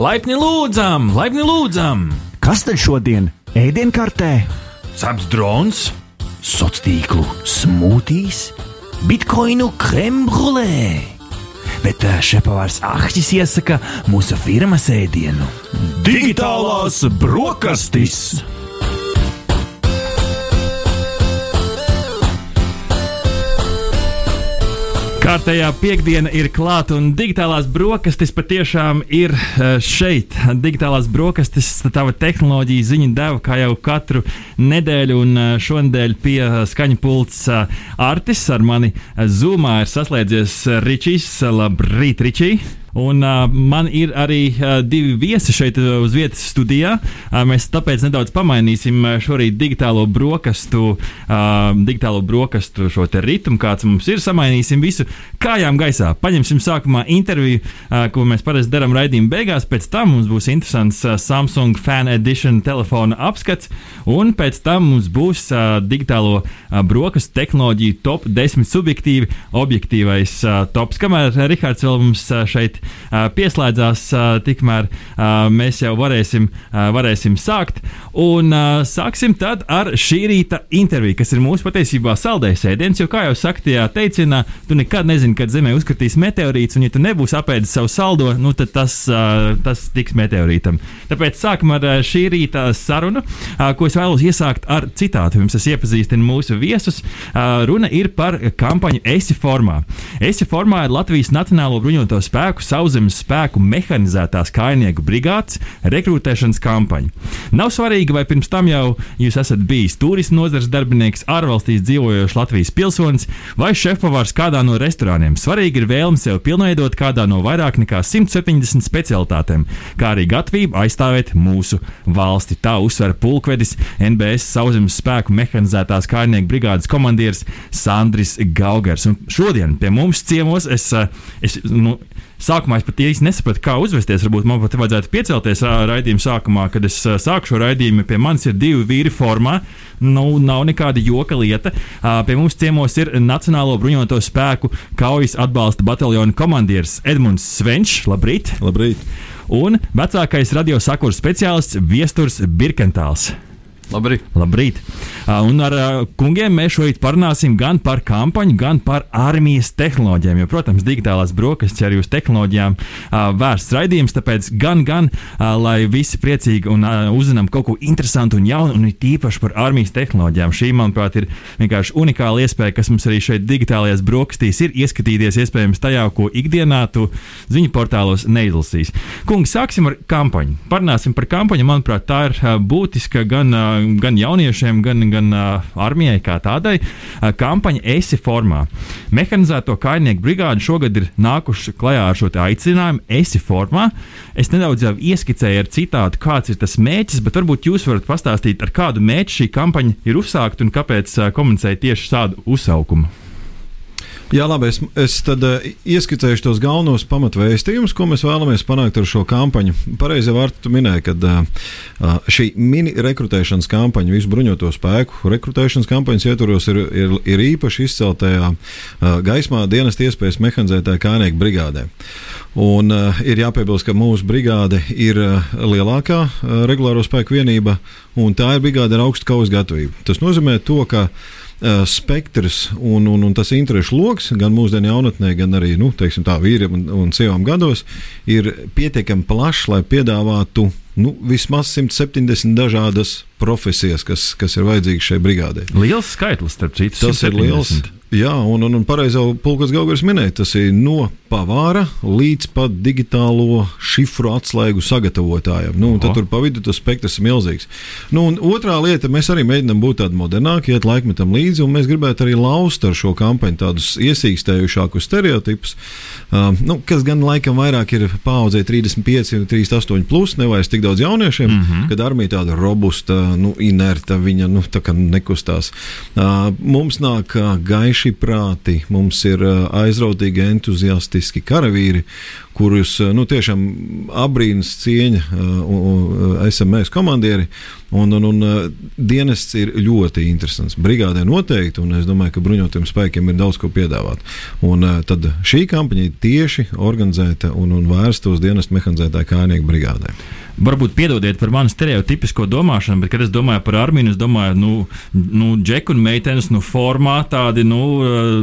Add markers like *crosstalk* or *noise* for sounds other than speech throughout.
Laipni lūdzam, laipni lūdzam! Kas tad šodien ēdienkartē? Ceps drons, Sociālo tīklu smūtīs, bitkoinu krembrulē. Bet ā, šepavārs Ahtis iesaka mūsu firmas ēdienu. digitālās brokastis! Kārtējā piekdiena ir klāta, un digitālās brokastis patiešām ir eh, šeit. Digitālās brokastis, tava tehnoloģija ziņa deva kā jau katru nedēļu, un eh, šonadēļ pie skaņa pults Artis ar mani Zumā ir saslēdzies Ričijs. Labrīt, Ričij! Un uh, man ir arī uh, divi viesi šeit uh, uz vietas studijā. Uh, mēs tāpēc nedaudz pamainīsim uh, šorīt digitālo brokastu, uh, digitālo brokastu šo ritmu, kāds mums ir. Samainīsim visu kājām gaisā. Paņemsim sākumā interviju, uh, ko mēs parasti darām raidījuma beigās. Pēc tam mums būs interesants uh, Samsung Fan Edition telefona apskats, un pēc tam mums būs uh, digitālo uh, brokastu tehnoloģiju top 10 subjektīvi objektīvais uh, tops. Kamēr Rihards vēl mums uh, šeit uh, pieslēdzās, uh, tikmēr uh, mēs jau varēsim, varēsim sākt. Un sāksim tad ar šī rīta interviju, kas ir mūsu patiesībā saldējs ēdiens. Jo, kā jau saka, tajā teicienā, tu nekad nezini, kad Zemē uzkritīs meteorīts, un ja tu nebūsi apēdis savu saldo, nu, tad tas, tas tiks meteorītam. Tāpēc sākam ar šī rīta sarunu, ko es vēlos iesākt ar citātu. Jums es iepazīstinu mūsu viesus. Runa ir par kampaņu ESI formā. ESI formā ir Latvijas Nacionālo bruņoto spēku sauszemes spēku mehanizētās kainieku brigādes rekrutēšanas kampaņa. Nav svarīgi, vai pirms tam jau jūs esat bijis turisma nozares darbinieks, ārvalstīs dzīvojošs Latvijas pilsonis vai šefpavārs kādā no restorāniem. Svarīgi ir vēlme sev pilnveidot kādā no vairāk nekā 170 specialitātēm, kā arī gatavība aizstāvēt mūsu valsti. Tā uzsver pulkvedis NBS sauszemes spēku mehanizētās kainieku brigādes komandieris Sandris Gaugers. Un šodien pie mums ciemos es, es nu, Sākumā es pat īsti nesapratu, kā uzvesties. Varbūt man pat vajadzētu piecelties raidījuma sākumā, kad es sāku šo raidījumu. Pie manis ir divi vīri formā. Nu, nav nekāda joka lieta. Pie mums ciemos ir Nacionālo bruņoto spēku kaujas atbalsta bataljona komandieris Edmunds Svenčs. Labrīt! Labrīt! Un vecākais radiosakuru speciālists Viesturs Birkentāls. Labrīt! Labrīt! Un ar kungiem mēs šodien parunāsim gan par kampaņu, gan par armijas tehnoloģijām. Jo, protams, digitālās brokastis arī uz tehnoloģijām vērsts raidījums, tāpēc gan, gan lai visi priecīgi un uzzinām kaut ko interesantu un jaunu, un it īpaši par armijas tehnoloģijām. Šī, manuprāt, ir vienkārši unikāla iespēja, kas mums arī šeit digitālajās brokastīs ir ieskatīties iespējams tajā, ko ikdienā tu ziņu portālos neizlasīs. Kungi, sāksim ar kampaņu. Parunāsim par kampaņu. Manuprāt, tā ir būtiska gan, gan jauniešiem, gan, gan armijai kā tādai. Kampaņa esi formā. Mehanizēto kainieku brigādi šogad ir nākuši klajā ar šo aicinājumu esi formā. Es nedaudz jau ieskicēju ar citātu, kāds ir tas mērķis, bet varbūt jūs varat pastāstīt, ar kādu mērķi šī kampaņa ir uzsākta un kāpēc komunicēja tieši šādu uzsaukumu. Jā, labi, es, es tad uh, ieskicēšu tos galvenos pamatvēstījumus, ko mēs vēlamies panākt ar šo kampaņu. Pareizi vārtu tu minēji, ka uh, šī mini rekrutēšanas kampaņa, visu bruņoto spēku rekrutēšanas kampaņas ietvaros ir, ir, ir īpaši izceltajā uh, gaismā dienas iespējas mehanizētāja kājnieku brigādē. Un uh, ir jāpiebilst, ka mūsu brigāde ir uh, lielākā uh, regulāro spēku vienība, un tā ir brigāde ar augstu kaujas gatavību. Tas nozīmē to, ka uh, spektrs un, un, un tas interešu lokus gan mūsdienu jaunatnē, gan arī nu, vīriem un, un sievām gados ir pietiekami plašs, lai piedāvātu nu, vismaz 170 dažādas profesijas, kas, kas ir vajadzīgas šai brigādei. Liels skaitlis, starp citu, Tas ir 170. liels. Jā, un, un, un pareizi jau Pulkas Gaugars minēja, tas ir no pavāra līdz pat digitālo šifru atslēgu sagatavotājam. Nu, tad tur pa vidu tas spektrs ir milzīgs. Nu, un otrā lieta, mēs arī mēģinām būt tādi modernāki, iet laikmetam līdzi, un mēs gribētu arī laust ar šo kampaņu tādus iesīkstējušākus stereotipus, uh, nu, kas gan laikam vairāk ir paudzē 35, 38, plus, nevairs tik daudz jauniešiem, mm -hmm. kad armija tāda robusta, nu, inerta, viņa nu, tā kā nekustās. Uh, mums nāk uh, gaiši prāti, mums ir uh, aizrautīgi, entuziastiski karavīri, kurus uh, nu, tiešām abrīnas cieņa uh, uh, SMS komandieri. Un, un, un dienests ir ļoti interesants. Brigādē noteikti, un es domāju, ka bruņotiem spēkiem ir daudz ko piedāvāt. Un tad šī kampaņa ir tieši organizēta un, un vērsta uz dienestu mehanizētāju kājnieku brigādē varbūt piedodiet par manu stereotipisko domāšanu, bet, kad es domāju par armiju, es domāju, nu, nu džeku un meitenes, nu, formā tādi, nu,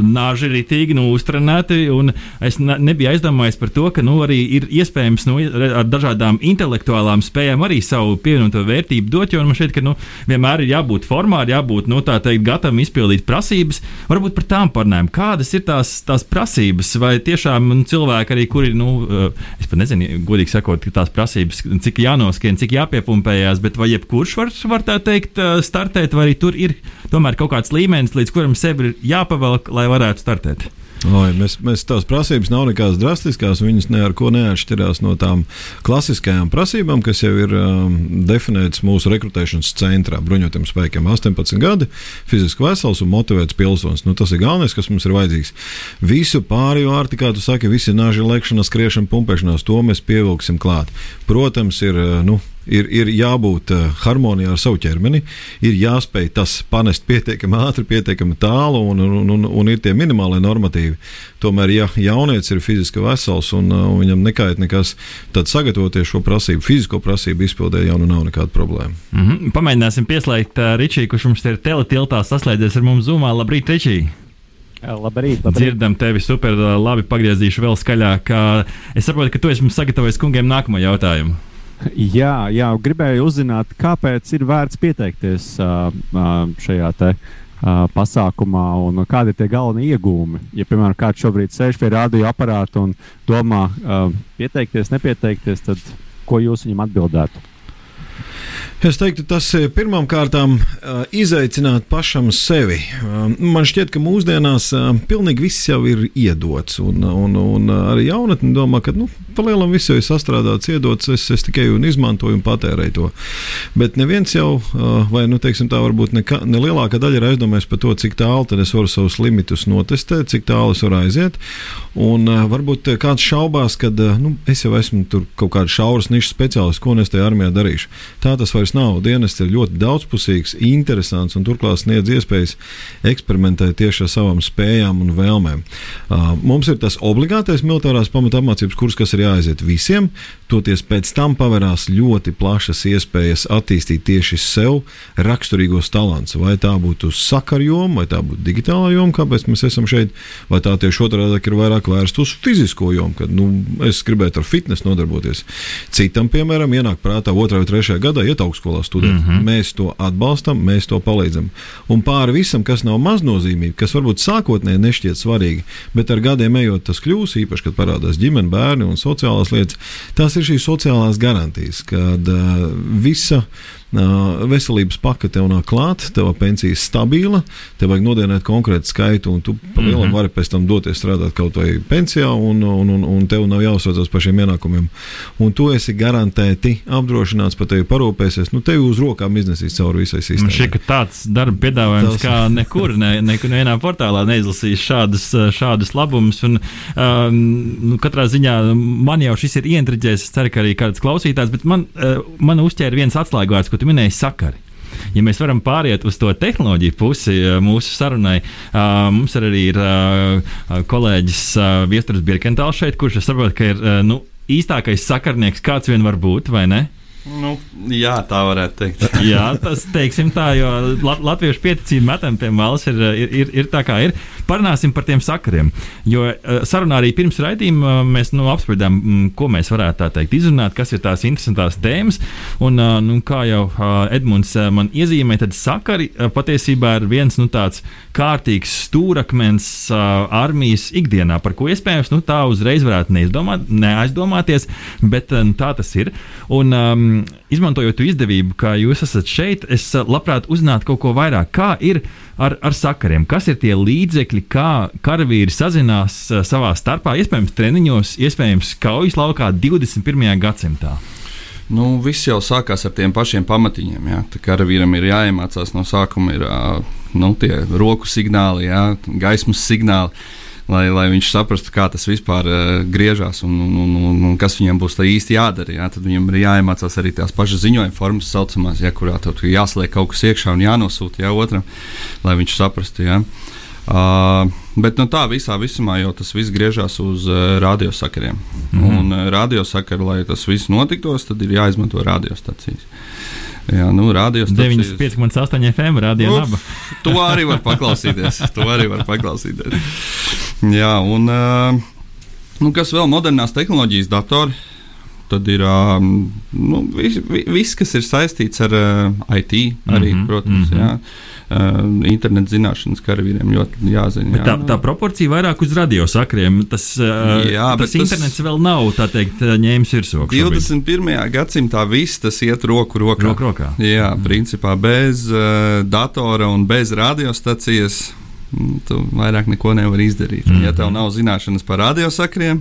nāži ritīgi, nu, uztrenēti, un es ne, nebiju aizdomājies par to, ka, nu, arī ir iespējams, nu, ar dažādām intelektuālām spējām arī savu pievienoto vērtību dot, jo man šķiet, ka, nu, vienmēr ir jābūt formā, ir jābūt, nu, teikt, gatavam izpildīt prasības, varbūt par tām parunājam, kādas ir tās, tās prasības, vai tiešām nu, cilvēki arī, kuri, nu, es pat nezinu, godīgi sakot, tās prasības, cik jānoskrien, cik jāpiepumpējās, bet vai jebkurš var, var tā teikt, startēt, vai arī tur ir tomēr kaut kāds līmenis, līdz kuram sevi ir jāpavelk, lai varētu startēt? Oi, mēs, mēs tās prasības nav nekādas drastiskās. Viņas ne ar ko neatšķirās no tām klasiskajām prasībām, kas jau ir um, definētas mūsu rekrutēšanas centrā. Bruņotiem spēkiem 18 gadi, fiziski vesels un motivēts pilsonis. Nu, tas ir galvenais, kas mums ir vajadzīgs. Visu pārējo ārti, kā tu saki, visi nāži lekšana, skriešana, pumpēšanās, to mēs pievilksim klāt. Protams, ir. Uh, nu, ir, ir jābūt uh, harmonijā ar savu ķermeni, ir jāspēj tas panest pietiekami ātri, pietiekami tālu, un, un, un, un ir tie minimālie normatīvi. Tomēr, ja jaunietis ir fiziski vesels un uh, viņam nekait nekas, tad sagatavoties šo prasību, fizisko prasību izpildē jau nu nav nekāda problēma. Mm -hmm. Pamēģināsim pieslēgt uh, Ričiju, kurš mums ir teletiltā saslēdzies ar mums zumā. Labrīt, Ričija! Labrīt, labrīt. Dzirdam tevi super labi, pagriezīšu vēl skaļāk. Es saprotu, ka tu esi mums sagatavojis kungiem nākamo jautājumu. Jā, jā, gribēju uzzināt, kāpēc ir vērts pieteikties uh, šajā te, uh, pasākumā un kādi ir tie galvenie iegūmi. Ja, piemēram, kāds šobrīd sēž pie radioaparāta un domā, uh, pieteikties, nepieteikties, tad ko jūs viņam atbildētu? Es teiktu, tas ir pirmām kārtām izaicināt pašam sevi. Man šķiet, ka mūsdienās pilnīgi viss jau ir iedots. Un, un, un arī jaunatni domā, ka nu, palielam viss jau ir sastrādāts, iedots. Es, es tikai un izmantoju un patērēju to. Bet neviens jau, vai nu, teiksim, tā varbūt ne, ne lielākā daļa ir aizdomēs par to, cik tālu es varu savus limitus notestēt, cik tālu es varu aiziet. Un varbūt kāds šaubās, ka nu, es jau esmu kaut kāds šauras nišas speciālists, ko es tajā armijā darīšu. Tā tas vairs nav. Dienests ir ļoti daudzpusīgs, interesants un turklāt sniedz iespējas eksperimentēt tieši ar savām spējām un vēlmēm. Uh, mums ir tas obligātais militārās pamatamācības kurs, kas ir jāaiziet visiem, toties pēc tam pavērās ļoti plašas iespējas attīstīt tieši sev raksturīgos talants. Vai tā būtu sakarjoma, vai tā būtu digitālā joma, kāpēc mēs esam šeit, vai tā tieši otrādi ir vairāk vērsta uz fizisko jomu, kad nu, es gribētu ar fitnesu nodarboties. Citam, piemēram, ienāk prātā otrā vai trešajā gadā iet augstskolā studēt. Mm -hmm. Mēs to atbalstam, mēs to palīdzam. Un pāri visam, kas nav maznozīmīgi, kas varbūt sākotnēji nešķiet svarīgi, bet ar gadiem ejot, tas kļūs īpaši, kad parādās ģimene, bērni un sociālās lietas. Tās ir šīs sociālās garantijas, kad uh, visa veselības paka tev nāk klāt, tava pensija ir stabila, tev vajag nodienēt konkrētu skaitu, un tu pa lielam mm -hmm. vari pēc tam doties strādāt kaut vai pensijā, un, un, un, un tev nav jāuzsaucas par šiem ienākumiem. Un tu esi garantēti apdrošināts, par tevi parūpēsies, nu tevi uz rokām iznesīs cauri visai sistēmai. Šķiet, ka tāds darba piedāvājums Tas... kā *laughs* nekur, ne, nekur nevienā portālā neizlasīs šādus, šādus labumus. Un, um, nu, katrā ziņā man jau šis ir ientriģējis, es ceru, ka arī kāds klausītājs, bet man, uh, man uzķēra viens atslēgvārds, ko tu minēji, sakari. Ja mēs varam pāriet uz to tehnoloģiju pusi eh, mūsu sarunai, uh, mums arī ir uh, kolēģis uh, Viestures Birkentāls šeit, kurš saprot, ka ir uh, nu, īstākais sakarnieks, kāds vien var būt, vai ne? Nu, jā, tā varētu teikt. jā, tas teiksim tā, jo latviešu pieticība metam pie malas ir, ir, ir, ir tā kā ir. Parunāsim par tiem sakariem. Jo eh, sarunā arī pirms raidījuma eh, mēs nu, apspriedām, mm, ko mēs varētu tā teikt, izrunāt, kas ir tās interesantās tēmas. Un, eh, nu, kā jau Edmunds man iezīmē, tad sakari patiesībā ir viens nu, tāds kārtīgs stūrakmens armijas ikdienā, par ko iespējams nu, tā uzreiz varētu neizdomāt, neaizdomāties, bet nu, tā tas ir. Un, um, izmantojot izdevību, ka jūs esat šeit, es labprāt uzzinātu kaut ko vairāk. Kā ir ar, ar sakariem? Kas ir tie līdzekļi, kā karavīri sazinās savā starpā, iespējams, treniņos, iespējams, kaujas laukā 21. gadsimtā? Nu, viss jau sākās ar tiem pašiem pamatiņiem. Jā. Tā karavīram ir jāiemācās no sākuma ir, nu, tie roku signāli, jā, gaismas signāli lai, lai viņš saprastu, kā tas vispār uh, griežās un, un, un, un, un kas viņam būs īsti jādara. Jā. Tad viņam ir jāiemācās arī tās pašas ziņojuma formas, saucamās, jā, kurā tur jāsliek kaut kas iekšā un jānosūta jā, otram, lai viņš saprastu. Jā. Uh, bet nu, tā visā visumā jau tas viss griežās uz uh, radiosakariem. Mm -hmm. Un uh, radiosakari, lai tas viss notiktos, tad ir jāizmanto radiostacijas. Jā, nu, radiostacijas. 95,8 FM Nu, laba. To arī var paklausīties. *laughs* To arī var paklausīties. Jā, un nu, kas vēl modernās tehnoloģijas, datori. Tad ir nu, viss, vi- viss, kas ir saistīts ar IT, arī, mm -hmm, protams, mm -hmm. jā. Uh, internet zināšanas karavīriem ļoti jāzina. Bet Jā, tā, tā proporcija vairāk uz radiosakriem. Tas, uh, Jā, bet tas tas- internets vēl nav tā teikt, ņēmis virsroku. šobrīd. 21. gadsimtā viss tas iet roku rokā. Roku rokā. Jā, principā bez uh, datora un bez radiostacijas mm, tu vairāk neko nevari izdarīt. Mm -hmm. Ja tev nav zināšanas par radiosakriem,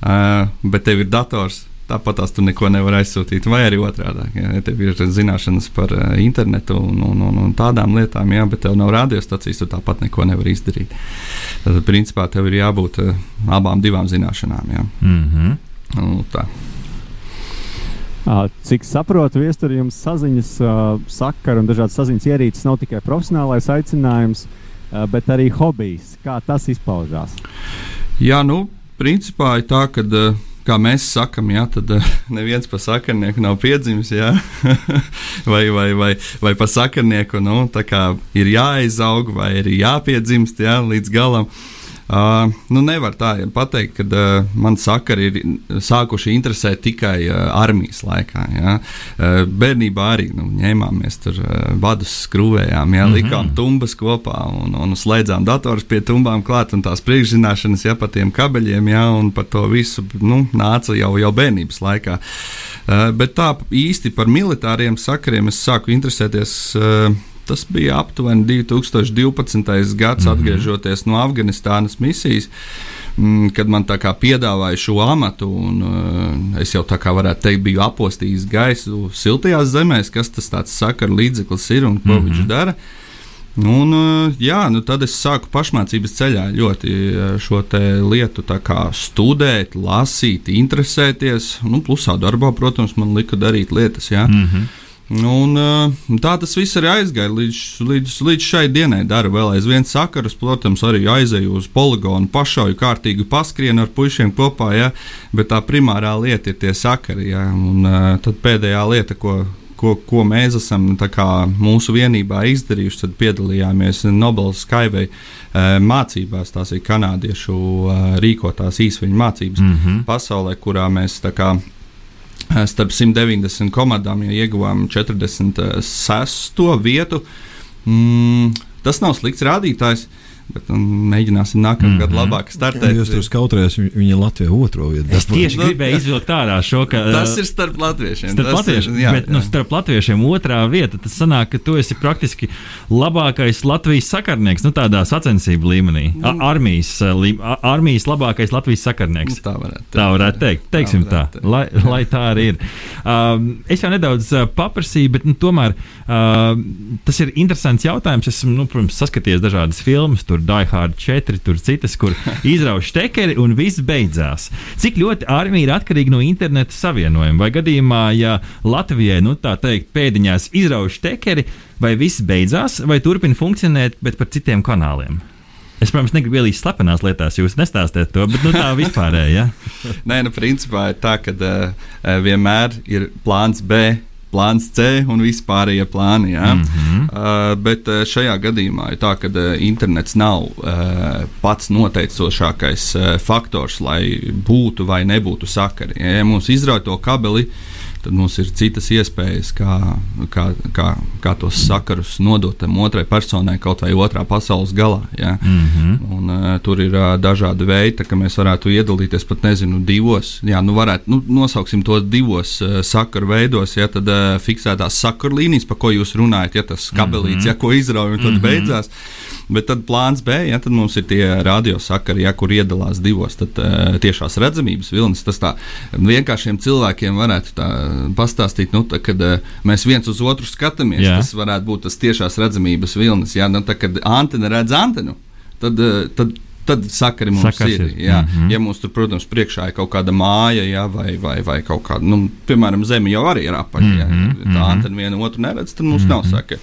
uh, bet tev ir dators. Tāpat tās tu neko nevari aizsūtīt, vai arī otrādi. Ja tev ir zināšanas par uh, internetu un, un, un, un tādām lietām, jā, bet tev nav radiostacijas, tu tāpat neko nevari izdarīt. Tad, principā, tev ir jābūt uh, abām divām zināšanām. Jā. Mhm. Nu, tā. Cik saprotu, viestur jums saziņas uh, sakara un dažādas saziņas ierīces nav tikai profesionālais aicinājums, uh, bet arī hobijs. Kā tas izpaužās? Jā, nu, principā ir tā, ka. Uh, Kā mēs sakām, jā, tad uh, *laughs* neviens pa sakarnieku nav piedzimis. jā. *laughs* vai, vai, vai, vai pa sakarnieku nu, ir jāizaug, vai arī jāpiedzimst jā, līdz galam. Uh, nu nevar tā pateikt, ka uh, man sakari ir sākuši interesēt tikai uh, armijas laikā. Ja? Uh, bērnībā arī nu, ņēmāmies tur uh, vadus, skrūvējām, ja? likām tumbas kopā un, un slēdzām datorus pie tumbām klāt un tās priekšzināšanas ja, pa tiem kabeļiem, ja? un par to visu nu, nāca jau, jau bērnības laikā. Uh, bet tā īsti par militāriem sakariem es sāku interesēties. Uh, Tas bija aptuveni 2012. gads, atgriežoties no Afganistānas misijas, mm, kad man tā kā piedāvāja šo amatu. Un, uh, es jau tā kā varētu teikt, biju apostījis gaisu siltajās zemēs, kas tas tāds sakaru līdzeklis ir un ko mm -hmm. viņš dara. Un, uh, jā, nu tad es sāku pašmācības ceļā ļoti uh, šo lietu studēt, lasīt, interesēties. Nu, plusā darbā, protams, man lika darīt lietas. Jā. Mm -hmm. Un, uh, tā tas viss arī aizgāja līdz, līdz, līdz šai dienai. Dara vēl aizvien sakarus, protams, arī aizēju uz poligonu, pašauju kārtīgi paskrienu ar puišiem kopā, ja, bet tā primārā lieta ir tie sakari. Ja, un, uh, tad pēdējā lieta, ko, ko, ko mēs esam kā, mūsu vienībā izdarījuši, tad piedalījāmies Nobelas Skyway uh, mācībās. Tās ir kanādiešu rīkotās īsviņu mācības mm -hmm. pasaulē, kurā mēs kā starp 190 komandām, ja ieguvām 46. vietu. Mm, tas nav slikts rādītājs. Bet nu, mēģināsim nākamā gada labāk startēt. Jūs tur skautrējāt, viņa Latvijā otro vietu. Es tieši Nu, gribēju izvilkt ārā šo, ka Tas ir starp latviešiem. Starp Tas latviešiem, ir, jā, bet nu, jā. starp latviešiem otrā vieta. Tas sanāk, ka tu esi praktiski labākais Latvijas sakarnieks, nu tādā sacensību līmenī. A armijas, eh, lī, a armijas labākais Latvijas sakarnieks. Tā varētu Tā varētu teikt. Teiksim tā, varētu teikt. lai, lai tā arī ir. Um, es jau nedaudz uh, paprasīju, bet nu, tomēr uh, tas ir interesants jautājums. Esmu, nu, protams, saskatījies dažādas filmas, tur Die Hard 4, tur citas, kur *laughs* izrauj štekeri un viss beidzās. Cik ļoti armija ir atkarīga no interneta savienojuma? Vai gadījumā, ja Latvijai, nu tā teikt, pēdiņās izrauj štekeri, vai viss beidzās, vai turpina funkcionēt, bet par citiem kanāliem? Es, protams, negribu ielīst slepenās lietās, jūs nestāstiet to, bet nu, tā *laughs* vispārēji. Ja? Nē, nu, principā ir tā, ka uh, vienmēr ir plāns B. Plāns C un vispārējie plāni. Ja? Mm -hmm. uh, bet uh, šajā gadījumā ir tā, ka uh, internets nav uh, pats noteicošākais uh, faktors, lai būtu vai nebūtu sakari. Ja mums izrauj to kabeli, tad mums ir citas iespējas, kā, kā, kā, kā tos sakarus nodot tam otrai personai, kaut vai otrā pasaules galā. Ja? Mm -hmm. un, uh, tur ir uh, dažādi veidi, kā mēs varētu iedalīties pat nezinu, divos, jā, nu varētu, nu, nosauksim to divos uh, sakaru veidos, ja tad uh, fiksētās sakaru līnijas, pa ko jūs runājat, ja tas kabelīts, mm -hmm. ja ko izrauj un tad mm -hmm. beidzās. Bet tad plāns B, ja tad mums ir tie radiosakari, ja, kur iedalās divos, tad uh, tiešās redzamības vilnis. Tas tā vienkāršiem cilvēkiem varētu tā pastāstīt, nu, tā, kad uh, mēs viens uz otru skatāmies. Jā. Tas varētu būt tas tiešās redzamības vilnis. Ja, nu, tā, kad antena redz antenu, tad, uh, tad tad sakari mums Sakars ir. ir. Jā. Mm Mhm. -hmm. Ja mums tur, protams, priekšā ir kaut kāda māja, jā, vai, vai, vai kaut kāda, nu, piemēram, zeme jau arī ir apaļ. Mm -hmm. Mhm, Tā mhm. tad viena otru neredz, tad mums mm -hmm. nav sakari.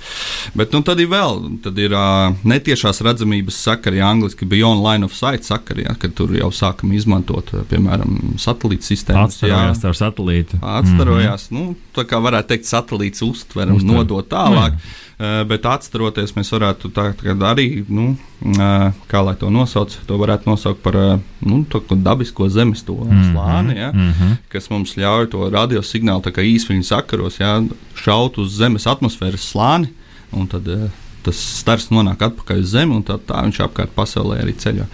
Bet nu, tad ir vēl, tad ir uh, netiešās redzamības sakari, angliski beyond line of sight sakari, jā, kad tur jau sākam izmantot, piemēram, satelīta sistēmas. jā. Atstarojās ar satelītu. Atstarojās, mm -hmm. nu, tā kā varētu teikt, satelīts uztver un Uztver. nodot tālāk. Uh, bet atstaroties, mēs varētu tā, tā arī, nu, uh, kā lai to nosauc, to varētu nosaukt par uh, nu, to dabisko zemes to Mhm, slāni, ja, mhm. kas mums ļauj to radiosignālu īsviņu sakaros ja, šaut uz zemes atmosfēras slāni. un Tad, Tas stars nonāk atpakaļ uz Zemi, un tā, tā viņš apkārt pasaulē arī ceļo.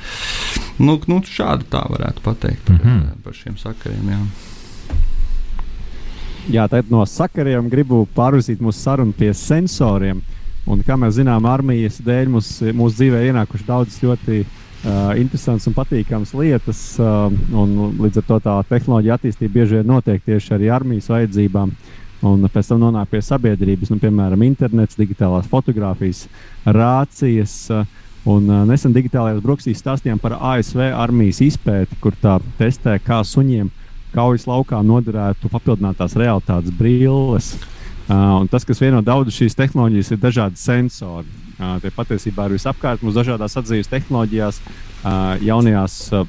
Nu, nu, šādi tā varētu pateikt par, mm -hmm. par šiem sakariem. Jā. Jā, tad no sakariem gribu pārvizīt mūsu sarunu pie sensoriem. Un, kā mēs zinām, armijas dēļ mums, mūsu dzīvē ienākuši daudzas ļoti uh, interesantas un patīkamas lietas. Uh, un līdz ar to tā tehnoloģija attīstība bieži vien notiek tieši arī armijas vajadzībām. Un pēc tam nonāk pie sabiedrības, nu, piemēram, internets, digitālās fotografijas, rācijas. Uh, Un uh, nesen digitālajās brokastīs stāstījām par ASV armijas izpēti, kur tā testē, kā suņiem kaujas laukā noderētu papildinātās realitātes brilles. Uh, tas, kas vieno daudz šīs tehnoloģijas, ir dažādi sensori. Uh, tie patiesībā ir visapkārt mums dažādās atzīves tehnoloģijās, uh, jaunajās uh,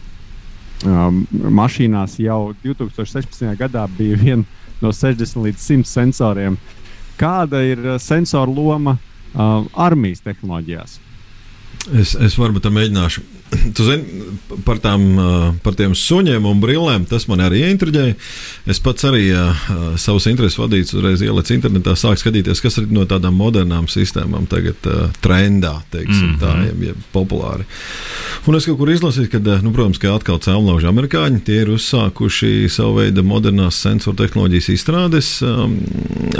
um, mašīnās jau 2016. gadā bija viena no 60 līdz 100 sensoriem. Kāda ir uh, sensoru loma uh, armijas tehnoloģijās? Es, es varbūt mēģināšu. Tu zini, par, tām, uh, par tiem suņiem un brillēm tas man arī ieintriģēja. Es pats arī uh, savus intereses vadīts, uzreiz ielicu internetā, sāku skatīties, kas ir no tādām modernām sistēmām tagad uh, trendā, teiksim, mm -hmm. tā, jeb, jeb populāri. Un es kaut kur izlasīju, ka, nu, protams, ka atkal cēlonauži amerikāņi, tie ir uzsākuši savu veidu modernās sensoru tehnoloģijas izstrādes um,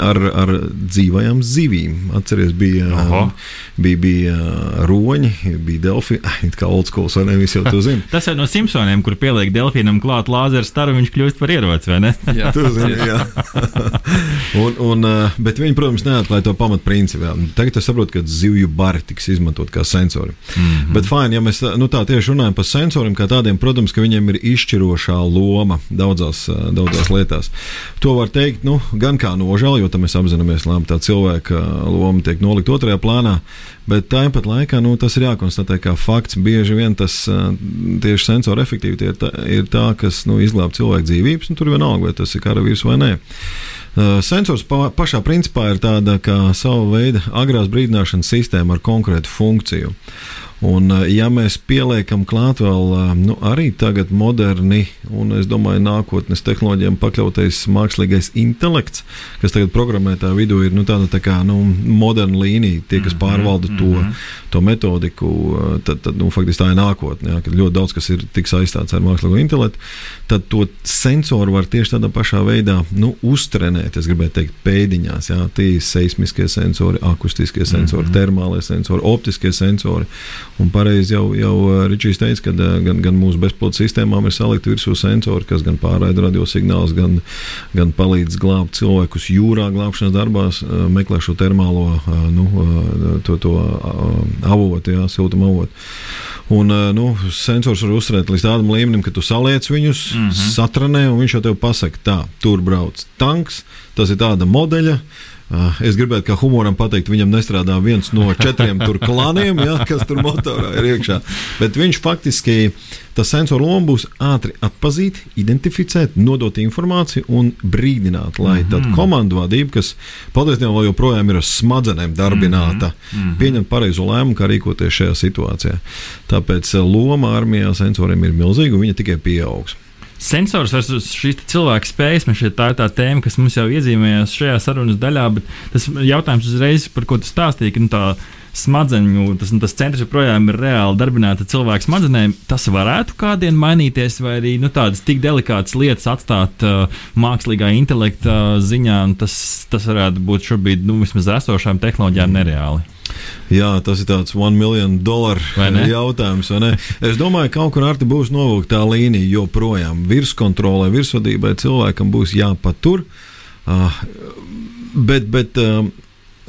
ar, ar dzīvajām zivīm. Atceries, bija, um, bija, bija roņi, bija delfi, *laughs* it kā old school, vai ne, visi jau to zina. *laughs* Tas ir no Simpsoniem, kur pieliek delfīnam klāt lāzeru staru, viņš kļūst par ieroci, vai ne? Jā, Tu zini, jā. *laughs* un, un, uh, bet viņi, protams, neatklāja to pamatprincipu. Tagad es saprotu, ka zivju bari tiks izmantot kā sensori. Mm -hmm. Bet, fine, ja mēs tā- nu, tā tieši runājam par sensoriem, kā tādiem, protams, ka viņiem ir izšķirošā loma daudzās, uh, daudzās lietās. To var teikt nu, gan kā nožēlu, jo tam mēs apzināmies, ka tā cilvēka loma tiek nolikt otrajā plānā. Bet tāpat laikā nu, tas ir jākonstatē kā fakts. Bieži vien tas tieši sensora efektivitāte ir tā, ir tā kas nu, izglāb cilvēku dzīvības, un tur vienalga, vai tas ir karavīrs vai nē. Sensors pa, pašā principā ir tāda kā sava veida agrās brīdināšanas sistēma ar konkrētu funkciju. Un, uh, ja mēs pieliekam klāt vēl uh, nu, arī tagad moderni, un es domāju, nākotnes tehnoloģijām pakļautais mākslīgais intelekts, kas tagad programmētā vidū ir nu, tāda tā kā nu, moderna līnija, tie, kas pārvalda to, to metodiku, uh, tad, tad nu, faktiski tā ir nākotne. Jā, kad ļoti daudz kas ir tik saistīts ar mākslīgo intelektu, tad to sensoru var tieši tādā pašā veidā nu, uztrenēt. Es gribēju teikt, pēdiņās, jā, tie seismiskie sensori, akustiskie sensori, -hmm. termālie sensori, optiskie sensori. Un pareizi jau, jau uh, Ričijs teica, ka uh, gan, gan mūsu bezpilota sistēmām ir salikti virsū sensori, kas gan pārraida radiosignālus, gan, gan palīdz glābt cilvēkus jūrā, glābšanas darbās, uh, meklē šo termālo nu, to, to avotu, jā, siltumu avotu. Un nu, sensors var uzturēt līdz tādam līmenim, ka tu saliec viņus, mm -hmm. satranē, un viņš jau tev pasaka, tā, tur brauc tanks, tas ir tāda modeļa. Uh, es gribētu, kā humoram pateikt, viņam nestrādā viens no četriem tur klaniem, ja, kas tur motorā ir iekšā. Bet viņš faktiski, tas sensors loma būs ātri atzīt, identificēt, nodot informāciju un brīdināt, lai mm -hmm. tad komandu vadība, kas patiesībā vēl joprojām ir ar smadzenēm darbināta, mm -hmm. pieņemt pareizo lēmumu, kā rīkoties šajā situācijā. Tāpēc uh, loma armijā sensoriem ir milzīga un viņa tikai pieaugs. Sensors versus šīs cilvēka spējas. Man šķiet, tā ir tā tēma, kas mums jau iezīmējās šajā sarunas daļā. Bet tas jautājums uzreiz, par ko tu stāstīji, ka nu, tā smadzeņu, tas, nu, tas centrs joprojām ir reāli darbināta cilvēka smadzenēm. Tas varētu kādien mainīties, vai arī nu, tādas tik delikātas lietas atstāt uh, mākslīgā intelekta ziņā. Tas, tas varētu būt šobrīd nu, vismaz esošām tehnoloģijām nereāli. Jā, tas ir tāds one million dollar Vai jautājums. vai ne? Es domāju, ka kaut kur arī būs novilkta tā līnija joprojām. Virskontrolē, virsvadībai cilvēkam būs jāpatur. Uh, bet bet uh,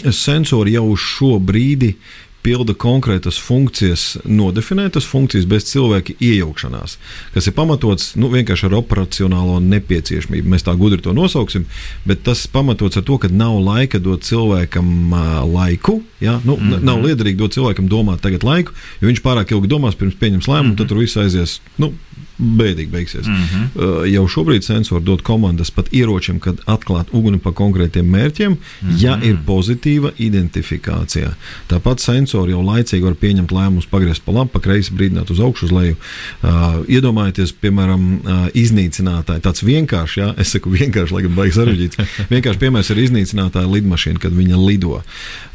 sensori jau uz šo brīdi pilda konkrētas funkcijas, nodefinētas funkcijas bez cilvēka iejaukšanās, kas ir pamatots nu, vienkārši ar operacionālo nepieciešamību. Mēs tā gudri to nosauksim, bet tas pamatots ar to, ka nav laika dot cilvēkam uh, laiku. Ja? Nu, mm -hmm. Nav liederīgi dot cilvēkam domāt tagad laiku, jo viņš pārāk ilgi domās pirms pieņems lēmumu, mm -hmm. tad tur viss aizies. Nu, bēdīgi beigsies. Mm -hmm. uh, jau šobrīd sensori dod komandas pat ieročiem, kad atklāt uguni pa konkrētiem mērķiem, mm -hmm. ja ir pozitīva identifikācija. Tāpat sensori jau laicīgi var pieņemt lēmumus, pagriezt pa labi, pa kreisi, brīdināt uz augšu, uz leju. Uh, iedomājieties, piemēram, uh, iznīcinātāji. Tāds vienkāršs, jā, es saku vienkārši, lai gan baigs sarežģīts. *laughs* vienkārši piemērs ir iznīcinātāja lidmašīna, kad viņa lido.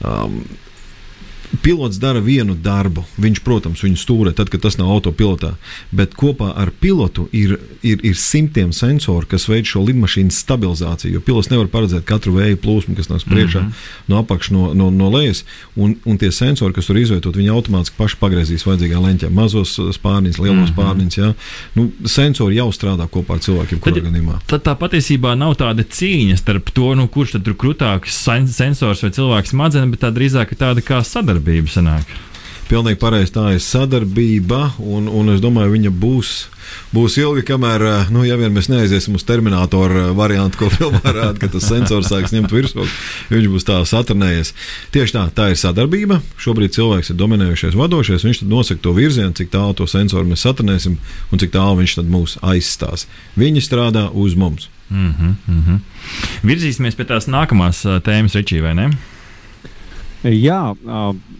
Um, pilots dara vienu darbu. Viņš, protams, viņu stūrē, tad, kad tas nav autopilotā. Bet kopā ar pilotu ir, ir, ir simtiem sensoru, kas veic šo lidmašīnas stabilizāciju. Jo pilots nevar paredzēt katru vēju plūsmu, kas nāk priekšā mm -hmm. no apakšas, no, no, no lejas. Un, un tie sensori, kas tur izvietot, viņi automātiski paši pagriezīs vajadzīgā leņķā. Mazos spārniņus, lielos mm -hmm. spārniņus. Ja? Nu, sensori jau strādā kopā ar cilvēkiem, kurā gadījumā. Tad tā patiesībā nav tāda cīņa starp to, nu, kurš tad ir krūtāks sensors vai cilvēks smadzenes, bet tā drīzāk ir tāda kā sadarbība sadarbība sanāk. Pilnīgi pareizi tā ir sadarbība, un, un es domāju, viņa būs. Būs ilgi, kamēr, eh, nu, ja vien mēs neaiziesim uz terminātoru variantu, ko filmā *laughs* rāda, ka tas sensors sāks ņemt virsmu, viņš būs tā satrunējies. Tieši tā, tā ir sadarbība. Šobrīd cilvēks ir dominējušais, vadošais. Viņš nosaka to virzienu, cik tālu to sensoru mēs satrunēsim un cik tālu viņš mūs aizstās. Viņi strādā uz mums. Mm -hmm, mm -hmm. Virzīsimies pie tās nākamās eh, tēmas, Ričī, vai ne? Jā,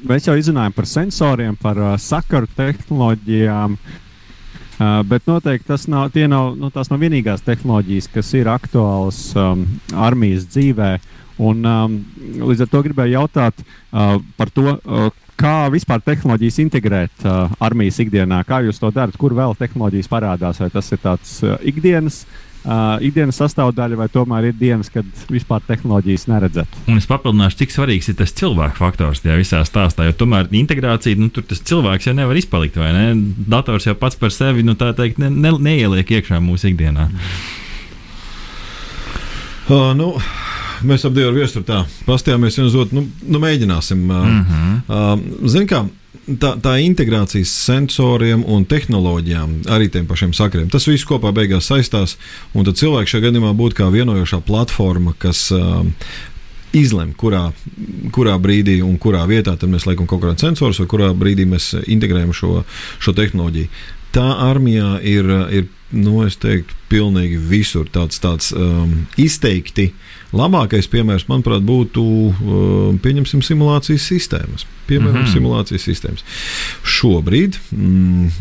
mēs jau izrunājam par sensoriem, par sakaru tehnoloģijām. Bet noteikti tas nav, nav, nu, tās nav vienīgās tehnoloģijas, kas ir aktuālas um, armijas dzīvē. Un, um, līdz ar to gribēju jautāt uh, par to, uh, kā vispār tehnoloģijas integrēt uh, armijas ikdienā. Kā jūs to darat? Kur vēl tehnoloģijas parādās? Vai tas ir tāds uh, ikdienas uh, uh, ikdienas sastāvdaļa, vai tomēr ir dienas, kad vispār tehnoloģijas neredzat. Un es papildināšu, cik svarīgs ir tas cilvēku faktors tajā visā stāstā, jo tomēr integrācija, nu, tur tas cilvēks jau nevar izpalikt, vai ne? Dators jau pats par sevi, nu, tā teikt, ne, ne, neieliek iekšā mūsu ikdienā. Uh, nu. Mēs ap divu ar viesturu tā pastījāmies viens otru, nu, nu mēģināsim. Uh, mm -hmm. uh, Ziniet, kā tā, tā integrācijas sensoriem un tehnoloģijām, arī tiem pašiem sakriem, tas viss kopā beigās saistās. Un tad cilvēks šajā gadījumā būtu kā vienojošā platforma, kas uh, izlem, kurā, kurā brīdī un kurā vietā mēs liekam kaut kādu sensoru, vai kurā brīdī mēs integrējam šo, šo tehnoloģiju. Tā armijā ir, ir nu, teiktu, pilnīgi visur tāds, tāds um, izteikti Labākais piemērs, manuprāt, būtu uh, pieņemsim simulācijas sistēmas. Piemēram, mm -hmm. simulācijas sistēmas. Šobrīd mm,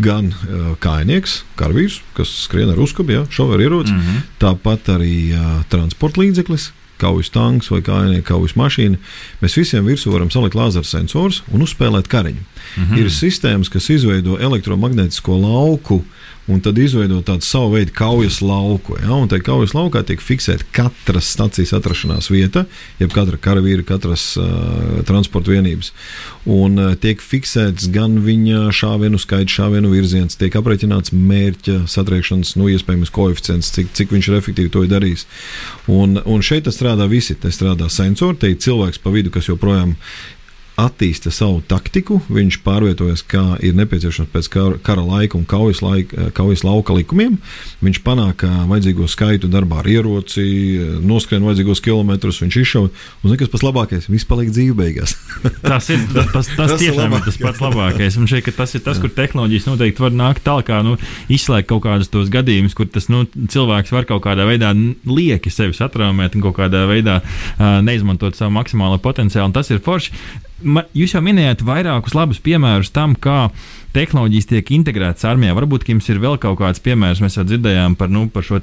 gan uh, kainieks, karavīrs, kas skrien ar uzkabi, ja, šovēr ieroci, mm -hmm. tāpat arī uh, transporta līdzeklis, kaujas tanks vai kājnieku kaujas mašīna. Mēs visiem virsū varam salikt lāzera sensors un uzspēlēt kariņu. Mm -hmm. Ir sistēmas, kas izveido elektromagnētisko lauku un tad izveidot tādu savu veidu kaujas lauku. Ja? Un tajā kaujas laukā tiek fiksēta katras stacijas atrašanās vieta, jeb katra karavīra, katras uh, transporta vienības. Un uh, tiek fiksēts gan viņa šāvienu skaits, šāvienu virziens, tiek aprēķināts mērķa satriekšanas, nu, iespējams, koeficients, cik, cik viņš ir efektīvi to ir darījis. Un, un šeit strādā visi. Te strādā sensori, te ir cilvēks pa vidu, kas joprojām attīsta savu taktiku, viņš pārvietojas kā ir nepieciešams pēc kara, kara laika un kaujas, laika, kaujas lauka likumiem. Viņš panāk vajadzīgo skaitu darbā ar ieroci, noskrien vajadzīgos kilometrus, viņš izšauj. Un zini, kas pats labākais? Viss paliek dzīve beigās. *laughs* tas ir tas, tas, tas tiešām ir tas pats labākais. Un šeit tas ir tas, kur tehnoloģijas noteikti var nākt tālāk, nu, izslēgt kaut kādus tos gadījumus, kur tas nu, cilvēks var kaut kādā veidā lieki sevi satraumēt un kaut kādā veidā uh, neizmantot savu maksimālo potenciālu. Un tas ir forši jūs jau minējāt vairākus labus piemērus tam, kā tehnoloģijas tiek integrētas armijā. Varbūt jums ir vēl kaut kāds piemērs, mēs jau dzirdējām par, nu, par šo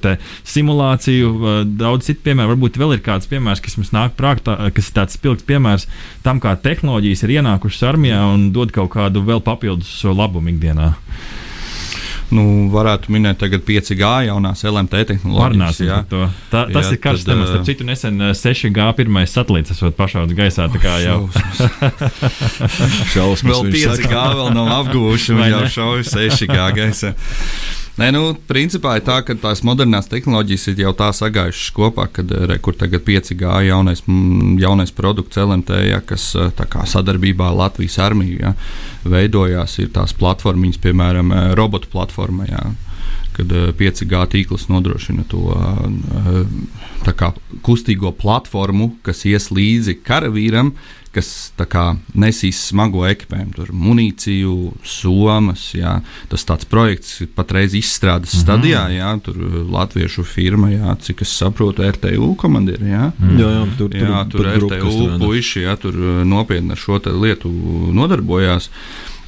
simulāciju, daudz citu piemēru. Varbūt vēl ir kāds piemērs, kas mums nāk prātā, kas ir tāds spilgts piemērs tam, kā tehnoloģijas ir ienākušas armijā un dod kaut kādu vēl papildus labumu ikdienā. Nu, varētu minēt, tagad 5G jaunās LMT tehnoloģijas. Jā. Tā, tas jā, ir karsts temats. Starp citu, nesen 6G pirmais satelīts esot pašauts gaisā. Tā kā jau šausmas. vēl 5G vēl nav apgūši un jau šaujas 6G gaisā. Nē, nu, principā ir tā, ka tās modernās tehnoloģijas ir jau tā sagājušas kopā, kad re, kur tagad 5G jaunais, jaunais produkts LMT, ja, kas kā sadarbībā ar Latvijas armiju ja, veidojās, ir tās platformas, piemēram, robotu platforma. Ja, kad 5G tīkls nodrošina to kā, kustīgo platformu, kas ies līdzi karavīram, kas kā, nesīs smago ekipējumu, tur munīciju, somas. Jā. Tas tāds projekts patreiz izstrādes mm -hmm. stadijā, jā, tur latviešu firma, jā, cik es saprotu, RTU komandieri. Jā, mm. jā, jā tur, tur, jā, tur RTU puiši jā, tur nopietni ar šo lietu nodarbojās.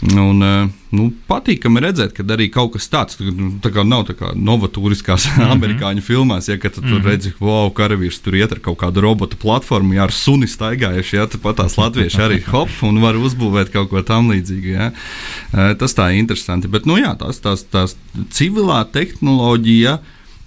Un, eh, nu, patīkami redzēt, ka arī kaut kas tāds nu, tā kā nav tā kā novatūriskās *laughs* mm -hmm. amerikāņu filmās, ja tu mm -hmm. redzi, ka wow, karavīrs tur iet ar kaut kādu robotu platformu, ja ar suni staigājuši, ja pat tās latvieši arī *laughs* hop un var uzbūvēt kaut ko tam līdzīgu. Ja. Eh, tas tā ir interesanti. Bet, nu, jā, tās, tās, tās civilā tehnoloģija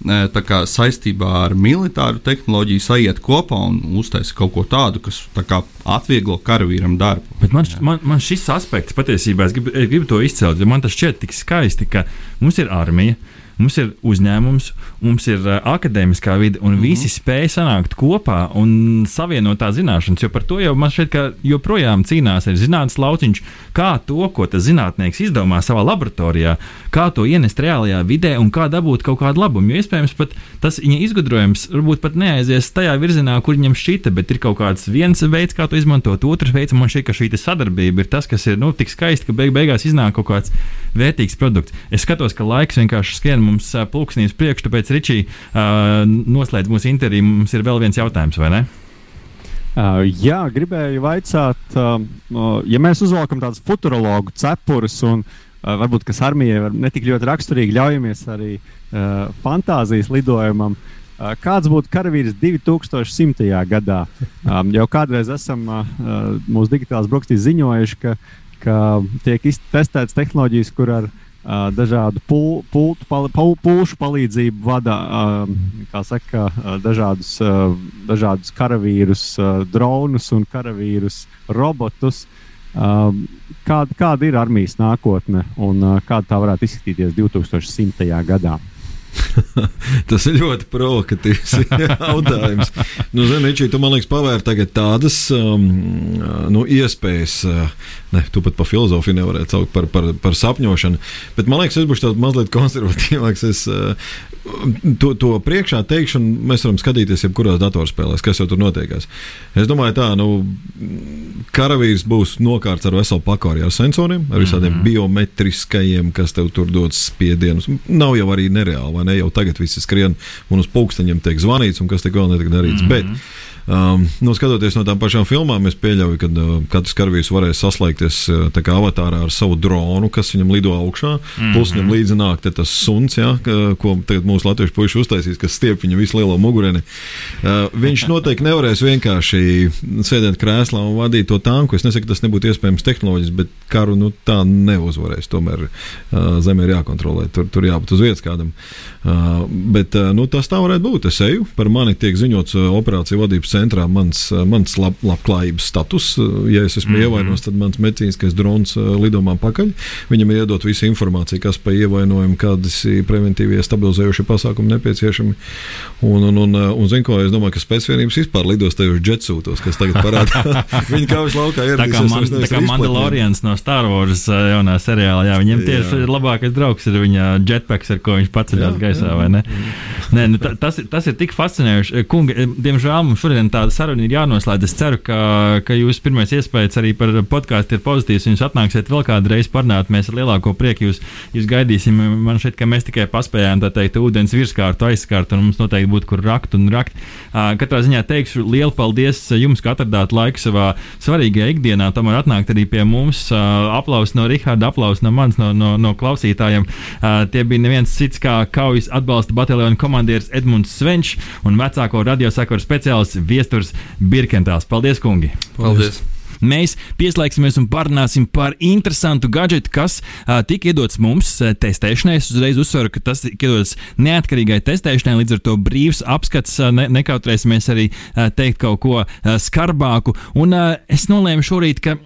kā, saistībā ar militāru tehnoloģiju sajiet kopā un uztaisa kaut ko tādu, kas tā kā, atvieglo karavīram darbu. Bet man, man, man šis aspekts patiesībā, es gribu, es gribu to izcelt, jo man tas šķiet tik skaisti, ka mums ir armija. Mums ir uzņēmums, mums ir uh, akadēmiskā vide, un mm -hmm. visi spēj sanākt kopā un savienot tā zināšanas. Jo par to jau man šķiet, ka joprojām cīnās ar zinātnīs lauciņš, kā to, ko tas zinātnieks izdomā savā laboratorijā, kā to ienest reālajā vidē un kā dabūt kaut kādu labumu. Jo iespējams, pat tas viņa izgudrojums varbūt pat neaizies tajā virzienā, kur viņam šķita, bet ir kaut kāds viens veids, kā to izmantot, otrs veids, man šķiet, ka šī sadarbība ir tas, kas ir nu, tik skaisti, ka beig beigās iznāk kaut kāds vērtīgs produkts. Es skatos, ka laiks vienkārši skrien mums pulksnīs priekš, tāpēc Ričī noslēdz mūsu interviju. Mums ir vēl viens jautājums, vai ne? Uh, jā, gribēju jautāt, uh, ja mēs uzvelkam tādus futurologu cepurus un uh, varbūt kas armijai var netik ļoti raksturīgi ļaujamies arī uh, fantāzijas lidojumam. Uh, kāds būtu karavīrs 2100. gadā? Um, jau kādreiz esam uh, mūsu digitālās brokastīs ziņojuši, ka, ka tiek testētas tehnoloģijas, kur ar Uh, dažādu pul, pultu, pal, pul, pulšu palīdzību vada saka, dažādus, dažādus karavīrus, dronus un karavīrus robotus. Kāda, kāda ir armijas nākotne un kāda tā varētu izskatīties 2100. gadā? *laughs* Tas ir ļoti provokatīvs *laughs* jautājums. nu, Zini, Čī, tu man liekas, pavērt tādas um, nu, iespējas. Uh, ne, tu pat par filozofiju nevarētu saukt par, par, par sapņošanu. Bet man liekas, es būšu tāds mazliet konservatīvāks. Es, uh, to, to priekšā teikšanu mēs varam skatīties jebkurās datorspēlēs, kas jau tur notiekās. Es domāju, tā, nu, karavīrs būs nokārts ar veselu pakāri ar sensoriem, ar visādiem mm -hmm. biometriskajiem, kas tev tur dod spiedienus. Nav jau arī nereāli, vai ne? Jau tagad visi skrien un uz pulksteņiem tiek zvanīts un kas te vēl netiek darīts. Mm -hmm. Bet, Um, nu, skatoties no tām pašām filmām, es pieļauju, ka uh, katrs karavīrs varēs saslēgties uh, avatārā ar savu dronu, kas viņam lido augšā. Mm -hmm. Plus viņam līdzi nāk tas suns, ja, ko mūsu latviešu puiši uztaisīs, kas stiep viņa visu lielo mugureni. Uh, viņš *laughs* noteikti nevarēs vienkārši sēdēt krēslā un vadīt to tanku. Es nesaku, tas nebūtu iespējams tehnoloģiski, bet karu nu, tā neuzvarēs. Tomēr uh, zeme ir jākontrolē, tur, tur jābūt uz vietas kādam. Uh, bet uh, nu, tas tā varētu būt. Es eju, par mani tiek ziņots uh, operāciju vadības centrā mans, eh, mans lab, labklājības status. Eh, ja es esmu mm -hmm. ievainojis, tad mans medicīniskais drons eh, lido man pakaļ. Viņam ir iedot visu informāciju, kas par ievainojumu, kādas preventīvie stabilizējošie pasākumi nepieciešami. Un, un, un, un zinu, ko es domāju, ka spēcvienības vispār lidos tajos jetsūtos, kas tagad parādās. *laughs* Viņi kaujas laukā ir. Tā kā, man, tā kā Mandalorians no Star Wars jaunā seriālā, jā, viņam tieši jā. labākais draugs ir viņa jetpacks, ar ko viņš paceļās gaisā, vai ne? Nē, nu, tas, tas ir tik fascinējoši. Kungi, diemžēl mums šodien šodien tāda saruna ir jānoslēdz. Es ceru, ka, ka jūsu pirmais iespējas arī par podkāstu ir pozitīvs. Jūs atnāksiet vēl kādu reizi parunāt. Mēs ar lielāko prieku jūs, jūs gaidīsim. Man šķiet, ka mēs tikai paspējām tā teikt, ūdens virskārtu aizskart, un mums noteikti būtu kur rakt un rakt. Katrā ziņā teikšu lielu paldies jums, ka atradāt laiku savā svarīgajā ikdienā. Tomēr atnākt arī pie mums. Aplaus no Riharda, aplaus no manis, no, no, no klausītājiem. Tie bija neviens cits kā kaujas atbalsta bataljona komandieris Edmunds Svenčs un vecāko radiosakaru speciālists Viesturs Birkentāls. Paldies, kungi! Paldies! mēs pieslēgsimies un parunāsim par interesantu gadgetu, kas uh, tika iedots mums uh, testēšanai. Es uzreiz uzsveru, ka tas tika iedots neatkarīgai testēšanai, līdz ar to brīvs apskats. Uh, ne, nekautrēsimies arī uh, teikt kaut ko uh, skarbāku. Un uh, es nolēmu šorīt, ka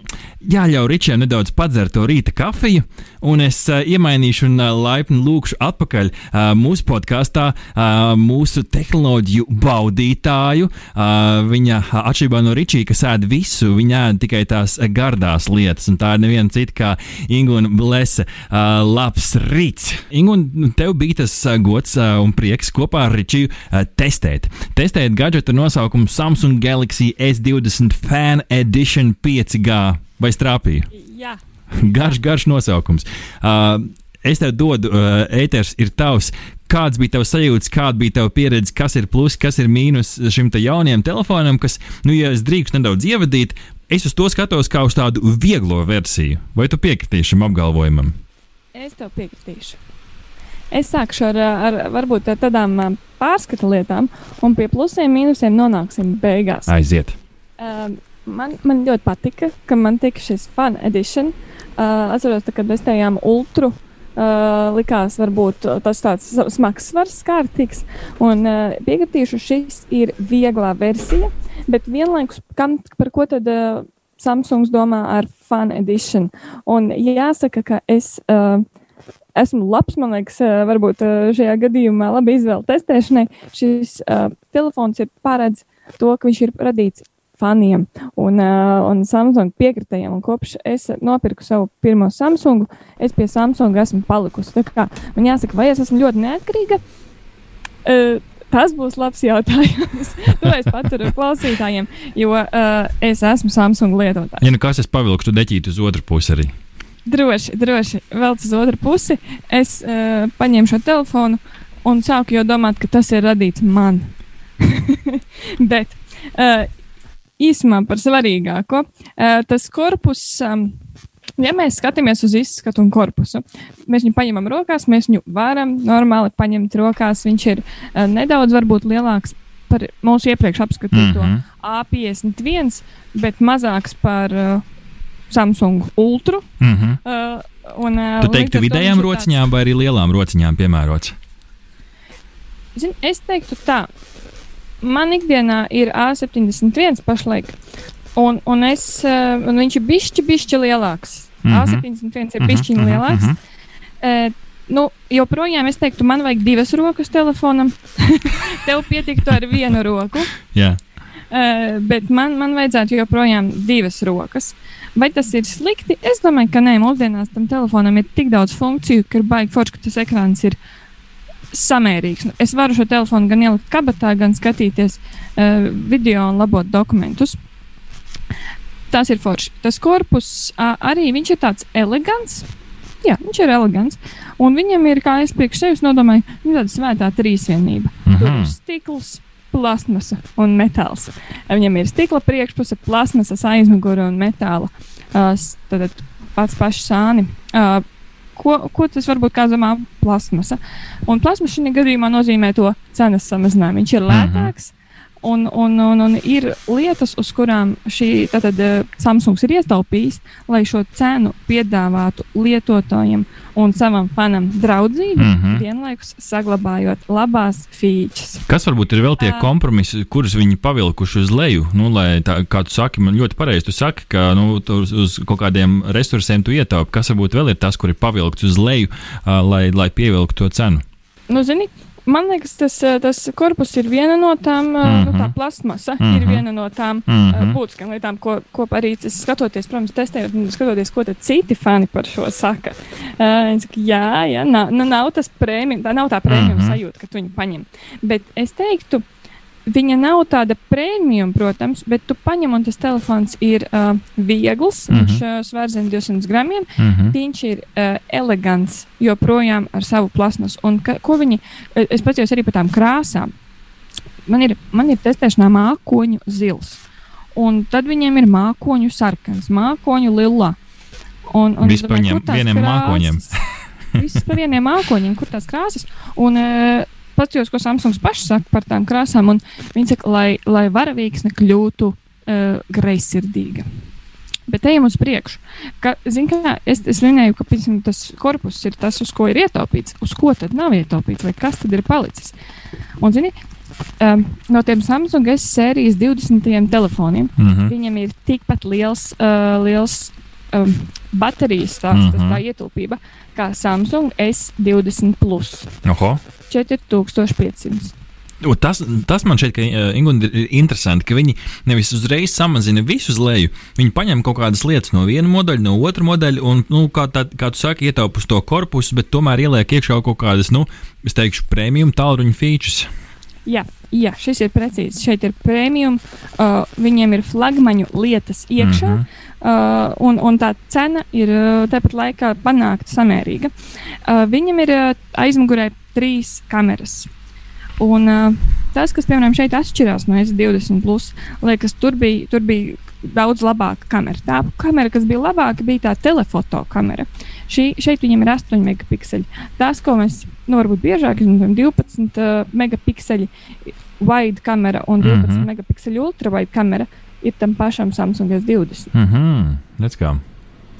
jāļauj Ričiem nedaudz padzert to rīta kafiju, un es uh, iemainīšu un uh, laipni lūkšu atpakaļ uh, mūsu podkāstā uh, mūsu tehnoloģiju baudītāju. Uh, viņa atšķirībā no Ričija, kas ēd visu, viņa ēd tikai tās gardās lietas, un tā ir neviena cita kā Ingūna Blese. Uh, labs rīts! Ingūna, tev bija tas uh, gods uh, un prieks kopā ar Ričiju uh, testēt. Testēt gadgetu nosaukumu Samsung Galaxy S20 Fan Edition 5G. Vai strāpīja? Jā. *laughs* Garš, garš nosaukums. Uh, es tev dodu, uh, ēters ir tavs. Kāds bija tavs sajūta, kāda bija tava pieredze, kas ir plus, kas ir mīnus šim jaunajam telefonam, kas, nu, ja es drīkstu nedaudz ievadīt, es uz to skatos kā uz tādu vieglo versiju. Vai tu piekritīsi šim apgalvojumam? Es tev piekritīšu. Es sākšu ar, ar varbūt ar tādām ā, pārskatu lietām, un pie plusiem, mīnusiem nonāksim beigās. Aiziet! Uh, man, man ļoti patika, ka man tika šis fan edition. Uh, atceros, kad mēs tajām ultra. Uh, likās, varbūt tas tāds smags svars, kārtīgs. Un uh, piekritīšu, šis ir vieglā versija, bet vienlaikus, kam, par ko tad uh, Samsungs domā ar fan edition? Un jāsaka, ka es. Uh, esmu labs, man liekas, uh, varbūt uh, šajā gadījumā labi izvēle testēšanai. Šis uh, telefons ir paredz to, ka viņš ir radīts faniem un, uh, un Samsung piekritējiem. Un kopš es nopirku savu pirmo Samsungu, es pie Samsunga esmu palikusi. Tā kā man jāsaka, vai es esmu ļoti neatkarīga? Uh, Tas būs labs jautājums. *laughs* to es paturu klausītājiem, jo uh, es esmu Samsung lietotājs. Ja nu kas, es pavilkšu deķīti uz otru pusi arī. Droši, droši, vēl uz otru pusi. Es uh, paņēmu šo telefonu un sāku jau domāt, ka tas ir radīts man. *laughs* Bet uh, īsumā par svarīgāko, uh, tas korpus. Um, Ja mēs skatāmies uz izskatu un korpusu, mēs viņu paņemam rokās, mēs viņu varam normāli paņemt rokās. Viņš ir uh, nedaudz varbūt lielāks par mūsu iepriekš apskatīto mm. -hmm. A51, bet mazāks par uh, Samsung Ultra. Mm -hmm. Uh, un, uh, Tu teiktu vidējām rociņām vai arī lielām rociņām piemērots? Zin, es teiktu tā, man ikdienā ir A71 pašlaik, un, un, es, uh, un viņš ir bišķi, bišķi lielāks. Mhm. A71 ir bišķi Mhm, mhm, lielāks. mhm. Uh, nu, joprojām es teiktu, man vajag divas rokas telefonam. *laughs* Tev pietiktu ar vienu roku. Jā. Uh, bet man, man vajadzētu joprojām divas rokas. Vai tas ir slikti? Es domāju, ka nē, mūsdienās tam telefonam ir tik daudz funkciju, ka ir baigi forši, ka tas ekrāns ir samērīgs. Nu, Es varu šo telefonu gan ielikt kabatā, gan skatīties uh, video un labot dokumentus. Tas ir forši. Tas korpus uh, arī viņš ir tāds elegants. Jā, viņš ir elegants. Un viņam ir, kā es priekš sevis nodomāju, nu, tāda svētā trīsvienība. Mhm. Tur ir stikls, plasmasa un metāls. Viņam ir stikla priekšpuse, plasmasas aizmugure un metāla. Uh, tad pats pašs sāni. Uh, ko, ko tas varbūt kā zemā plasmasa? Un plasmasa šajā gadījumā nozīmē to cenas samazinājumu. Viņš ir lētāks. Un, un, un, un ir lietas, uz kurām šī tātad, uh, Samsungs ir ietaupījis, lai šo cenu piedāvātu lietotājiem un savam fanam draudzību, mm. -hmm. vienlaikus saglabājot labās features. Kas varbūt ir vēl tie kompromisi, kurus viņi pavilkuši uz leju? Nu, lai tā, kā tu saki, man ļoti pareizi, tu saki, ka nu, uz, uz kaut kādiem resursiem tu ietaupi. Kas varbūt vēl ir tas, kur ir pavilkts uz leju, uh, lai, lai pievilktu to cenu? Nu, zini, man liekas, tas, eh, tas korpus ir viena no tām, mm -hmm. nu, tā Mhm. plasmasa mm Mhm. -hmm. ir viena no tām mm Mhm. -hmm. būtiskām lietām, ko, ko arī es skatoties, protams, testējot, skatoties, ko citi fani par šo saka. Uh, es saku, jā, jā nav, nu, nav tas prēmijums, tā nav tā prēmijuma mm Mhm. -hmm. sajūta, ka tu viņu paņem. Bet es teiktu, Viņa nav tāda prēmijuma, protams, bet tu paņem, un tas telefons ir uh, viegls. Mm Mhm. -hmm. Viņš uh, svēr zem 200 gramiem. Mm -hmm. Viņš ir uh, elegants, joprojām ar savu plasmasu. Un ka, ko viņi, es paceros arī par tām krāsām. Man ir, man ir testēšanā mākoņu zils. Un tad viņiem ir mākoņu sarkans, mākoņu lila. Un, un domāju, viņiem- vieniem mākoņiem. Viss par vieniem mākoņiem, kur tās krāsas. Un, uh, Paskatījos, ko Samsungs pašs saka par tām krāsām. un Viņš saka, lai, lai varavīksne kļūtu uh, greizsirdīga. Bet ejam uz priekšu. Ka, zin, kā, es, es minēju, ka piemēram, tas korpus ir tas, uz ko ir ietaupīts. Uz ko tad nav ietaupīts, vai kas tad ir palicis? Un, zini, um, no tiem Samsung S sērijas 20 telefoniem Mm -hmm. viņam ir tikpat liels, uh, liels um, baterijas stāsts, mm -hmm. Tā ietilpība, kā Samsung S20 Plus Oho. 4500. O, Tas, tas man šķiet, ka uh, Ingūna ir interesanti, ka viņi nevis uzreiz samazina visu uz leju. Viņi paņem kaut kādas lietas no viena modeļa, no otra modeļa, un, nu, kā, tā, kā tu saki, ietaupa uz to korpusu, bet tomēr ieliek iekšā kaut kādas, nu, es teikšu, premium tālruņa features. Jā, jā, šis ir precīzi. Šeit ir premium, uh, viņiem ir flagmaņu lietas iekšā, mm. -hmm. uh, un, un tā cena ir uh, tāpat laikā panākta samērīga. Uh, viņam ir uh, aizmugurē trīs kameras. Un, uh, tas, kas piemēram šeit atšķirās no S20, plus, liekas, tur bija, tur bija daudz labāka kamera. Tā kamera, kas bija labāka, bija tā telefoto kamera. Šī, šeit viņam ir 8 megapikseli. Tas, ko mēs nu, varbūt biežāk izmantojam, 12 uh, megapikseli wide kamera un 12 mm. -hmm. megapikseli ultrawide kamera ir tam pašam Samsung S20. Mhm, redz kā.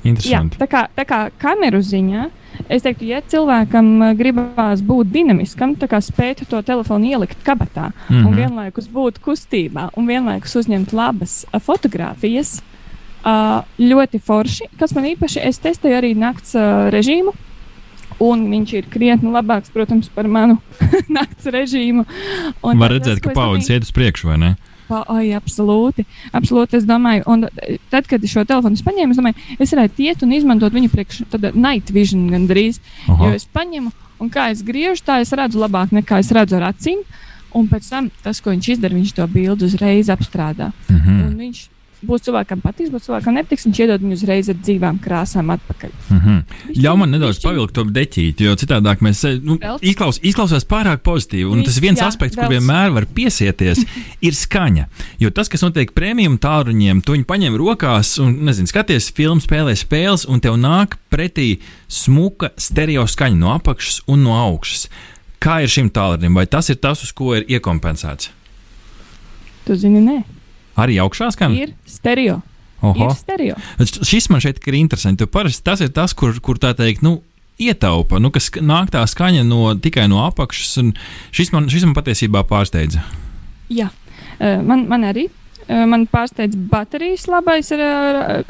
Jā, Interesanti. tā, kā, tā kā kameru ziņā, es teiktu, ja cilvēkam uh, gribās būt dinamiskam, tā kā spēt to telefonu ielikt kabatā mm -hmm. un Mhm. vienlaikus būt kustībā un vienlaikus uzņemt labas uh, fotogrāfijas, ļoti forši. Kas man īpaši, es testēju arī nakts režīmu. Un viņš ir krietni labāks, protams, par manu *laughs* nakts režīmu. Un Var tas, redzēt, ko ka es paudzes iet uz priekšu, vai ne? Pa, ai, absolūti, absolūti. Es domāju, un eh, tad, kad es šo telefonu es paņēmu, es domāju, es varētu iet un izmantot viņu priekš tāda night vision gandrīz. Aha. Jo es paņemu, un kā es griežu, tā es redzu labāk nekā es redzu ar acīm. Un pēc tam tas, ko viņš izdara, viņš to bildi uzreiz apstrādā. Mhm. Un viņš būs cilvēkam patiks, būs cilvēkam nepatiks. Viņš iedod viņu uzreiz ar dzīvām krāsām atpakaļ. Mhm. Bišķiņ- Ļauj man nedaudz bišķiņ- pavilkt to deķīti, jo citādi mēs nu, izklaus, izklausās pārāk pozitīvi. Un tas viens jā, aspekts, kur velc. vienmēr var piesieties, *laughs* ir skaņa. Jo tas, kas notiek prēmijam tālruņiem, tu viņu paņem rokās un, nezinu, skaties filmu, spēlē spēles, un tev nāk pretī smuka stereo skaņa no apakšas un no augšas. Kā ir šim tālrunim? Vai tas ir tas, uz ko ir iekompensēts? Tu zini, nē, Arī augšā skan? ir stereo. Oho. Ir stereo. Šis man šeit ir interesants. Parasti tas ir tas, kur, kur tā teikt, nu, ietaupa, nu, kas nāk tā skaņa no, tikai no apakšas. Šis man, šis man patiesībā pārsteidza. Jā, Eh, man, man arī. Man pārsteidz baterijas labais,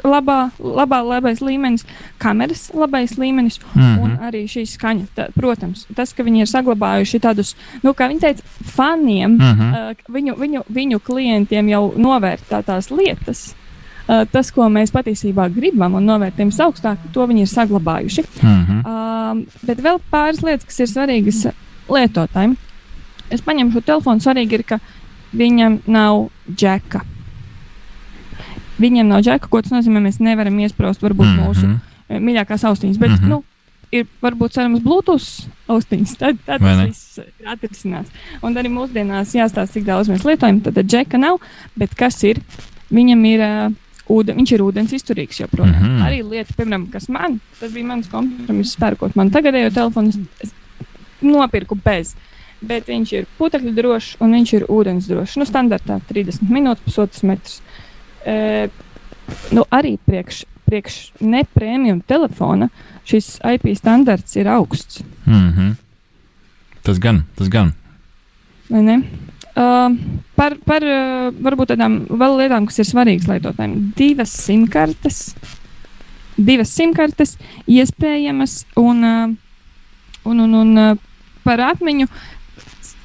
labā, labā, labais līmenis, kameras labais līmenis Mm un -hmm. arī šī skaņa. Tā, protams, tas, ka viņi ir saglabājuši tādus, nu, kā viņi teica, faniem, Mm -hmm. viņu, viņu, viņu klientiem jau novērtē tās lietas. Tas, ko mēs patiesībā gribam un novērtējam augstāk, to viņi ir saglabājuši. Mm -hmm. Um, bet vēl pāris lietas, kas ir svarīgas lietotājiem. Es paņemu šo telefonu. Svarīgi ir, ka viņam nav džeka. Viņam nav džeka, ko tas nozīmē. Mēs nevaram iesprāst varbūt mm -hmm. mūsu eh, mīļākās austiņas. Bet, mm. -hmm. nu, ir varbūt cerams Bluetooth austiņas. Tad, tad tas viss ir atrisināts. Un arī mūsdienās jāstāsta, cik daudz mēs lietojam. Tad džeka nav. Bet kas ir? Viņam ir. Uh, Ūden, viņš ir ūdens izturīgs joprojām. Mm. -hmm. Arī lieta, piemēram, kas man, tas bija mans kompromiss, pērkot man tagadējo telefonu, es- es nopirku bez. Bet viņš ir putekļu drošs un viņš ir ūdens drošs. Nu, standartā 30 minūtes, pusotrs metrs. E, nu, arī priekš, priekš neprēmijuma telefona šis IP standarts ir augsts. Mm -hmm. Tas gan, tas gan. vai ne? Uh, par par uh, varbūt tādām vēl lietām, kas ir svarīgas lietotājiem. Divas simkartes, divas simkartes iespējamas un, uh, un, un, un par atmiņu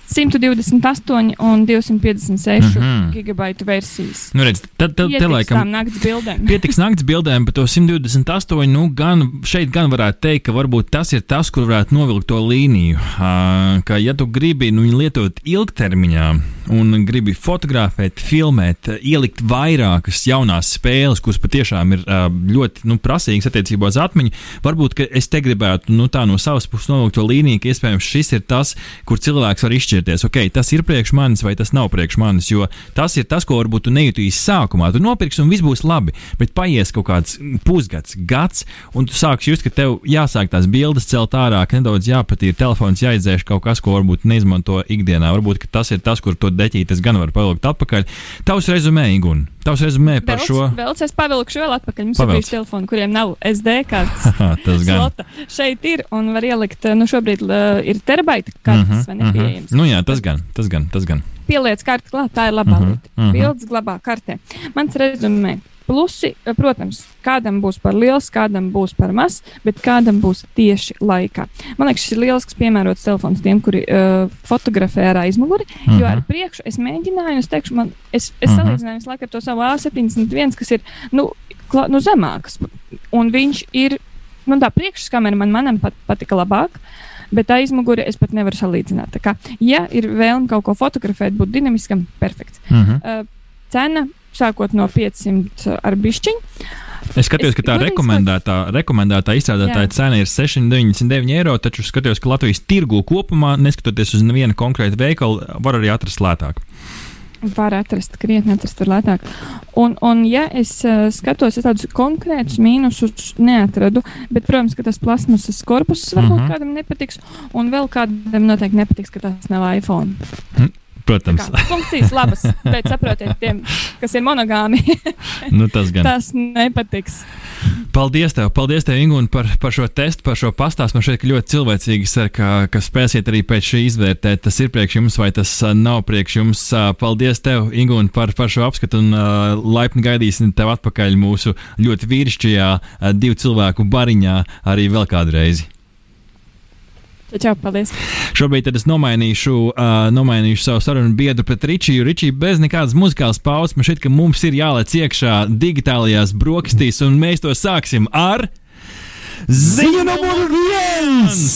128 un 256 mm. -hmm. gigabaitu versijas. Nu, redz, tad, tad, te laikam. nakts bildēm. *laughs* Pietiks naktas bildēm, bet to 128. Nu, gan, šeit gan varētu teikt, ka varbūt tas ir tas, kur varētu novilkt to līniju. Uh, ka, ja tu gribi nu, lietot ilgtermiņā un gribi fotografēt, filmēt, ielikt vairākas jaunās spēles, kuras patiešām ir uh, ļoti nu, prasīgas attiecībā uz atmiņu, varbūt es te gribētu nu, tā no savas puses novilkt to līniju, ka iespējams šis ir tas, kur cilvēks var izšķirties, ok, tas ir priekš manis vai tas nav priekš manis, jo tas ir tas, ko varbūt tu nejutīsi sākumā. Tu nopirksi un viss būs labi, bet paies kaut kāds pusgads, gads, un tu sāksi just, ka tev jāsāk tās bildes celt ārā, nedaudz jāpatīra telefons, jāizdzēš kaut kas, ko varbūt neizmanto ikdienā. Varbūt tas ir tas, kur to deķīti, es gan varu pavilkt atpakaļ. Tavs rezumē, Igun, tavs rezumē par Velc- šo. Velc, es pavilkšu vēl atpakaļ. Mums Pavelc. ir bijis telefoni, kuriem nav SD. Haha, *laughs* Tas gan. Slota. Šeit ir un var ielikt, nu šobrīd uh, ir terabaita kartes, vai ne pieejams. Nu jā, tas gan, tas gan, tas gan. Pieliec karti klāt, tā ir labā Mhm, lieta. mhm. Bildes glabā kartē. Mans rezumē. Plusi, eh, protams, kādam būs par liels, kādam būs par maz, bet kādam būs tieši laikā. Man liekas, šis ir lielisks piemērots telefons tiem, kuri uh, fotografē ar aizmuguri. Mm -hmm. Jo ar priekšu es mēģināju, es teikšu, man, es, es Mhm. salīdzināju visu laiku ar to savu A71, kas ir nu, kla, nu, zemāks. Un viņš ir, nu tā priekšskamera man manam pat, patika labāk. Bet aizmugure es pat nevaru salīdzināt. Kā, ja ir vēlme kaut ko fotografēt, būt dinamiskam, perfekts. Mhm. Uh, cena sākot no 500 ar bišķiņu. Es skatos, Es ka tā rekomendētā, rekomendētā izstrādātāja cena ir 699 eiro, taču skatos, ka Latvijas tirgu kopumā, neskatoties uz nevienu konkrētu veikalu, var arī atrast lētāk. Var atrast, krietni atrast tur lētāk. Un, un ja es uh, skatos, es tādus konkrētus mīnusus neatradu, bet, protams, ka tas plasmasas korpus varbūt uh -huh. kādam nepatiks, un vēl kādam noteikti nepatiks, ka tas nav iPhone. Protams, Kā, funkcijas labas, bet saprotiet, tiem, kas ir monogāmi, *laughs* nu, tas gan. tas nepatiks. Paldies tev, paldies tev, Ingūna, par, par šo testu, par šo pastāstu. Man šeit ir ļoti cilvēcīgi, ser, ka, ka spēsiet arī pēc šī izvērtēt, tas ir priekš jums vai tas nav priekš jums. Paldies tev, Ingūna, par, par šo apskatu un uh, laipni gaidīsim tev atpakaļ mūsu ļoti vīrišķajā uh, divu cilvēku bariņā arī vēl kādreiz. Čau, paldies. Šobrīd es nomainīšu, uh, nomainīšu savu sarunu biedru pret Ričiju. Ričija, bez nekādas muzikālas pauzes, man šķiet, ka mums ir jālec iekšā digitālajās brokastīs, un mēs to sāksim ar ziņu numur viens!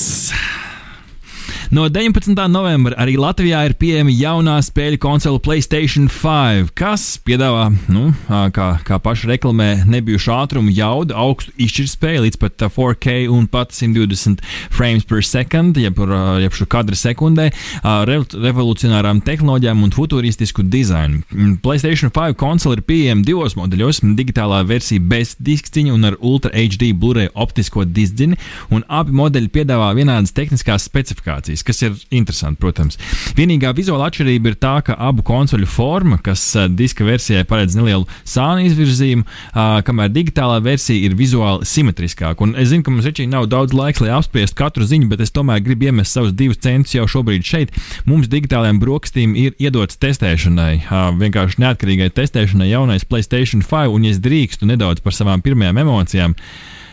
No 19. novembra arī Latvijā ir pieejama jaunā spēļu konsole PlayStation 5, kas piedāvā, nu, kā, kā paši reklamē, nebijušu ātrumu, jaudu, augstu izšķirtspēju līdz pat ā, 4K un pat 120 frames per second, jeb, jeb šo kadru sekundē, revolucionārām tehnoloģijām un futuristisku dizainu. Mm, PlayStation 5 konsole ir pieejama divos modeļos - digitālā versija bez diskciņa un ar Ultra HD Blu-ray optisko diskciņu, un abi modeļi piedāvā vienādas tehniskās specifikācijas, kas ir interesanti, protams. Vienīgā vizuāla atšķirība ir tā, ka abu konsoļu forma, kas ā, diska versijai paredz nelielu sānu izvirzījumu, ā, kamēr digitālā versija ir vizuāli simetriskāka. Un es zinu, ka mums Ričī nav daudz laiks, lai apspriestu katru ziņu, bet es tomēr gribu iemest savus divus centus jau šobrīd šeit. Mums digitālajiem brokastīm ir iedots testēšanai, ā, vienkārši neatkarīgai testēšanai jaunais PlayStation 5, un ja es drīkstu nedaudz par savām pirmajām emocijām.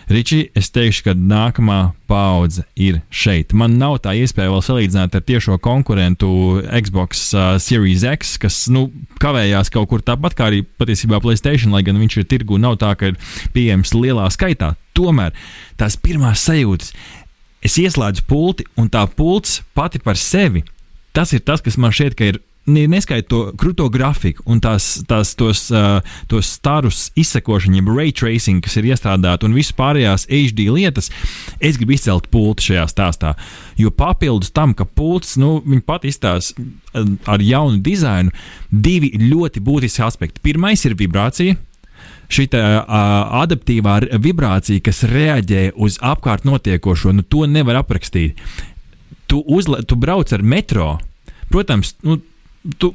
Ričī, es teikšu, ka nākamā paudze ir šeit. Man nav tā iespēja vēl salīdzināt ar tiešo konkurentu Xbox uh, Series X, kas nu, kavējās kaut kur tāpat kā arī patiesībā Playstation, lai gan viņš ir tirgu, nav tā, ka ir pieejams lielā skaitā. Tomēr tās pirmās sajūtas, es ieslēdzu pulti, un tā pults pati par sevi, tas ir tas, kas man šķiet, ka ir ne- neskaitot to krūto grafiku un tās, tās tos, uh, tos starus izsekošanu, jeb ray tracing, kas ir iestrādāti un visas pārējās HD lietas, es gribu izcelt pultu šajā stāstā. Jo papildus tam, ka pults, nu, pat izstāsta ar jaunu dizainu, divi ļoti būtiski aspekti. Pirmais ir vibrācija. Šī adaptīvā vibrācija, kas reaģē uz apkārt notiekošo, nu, to nevar aprakstīt. Tu, uzla, tu brauc ar metro, protams, nu, tu,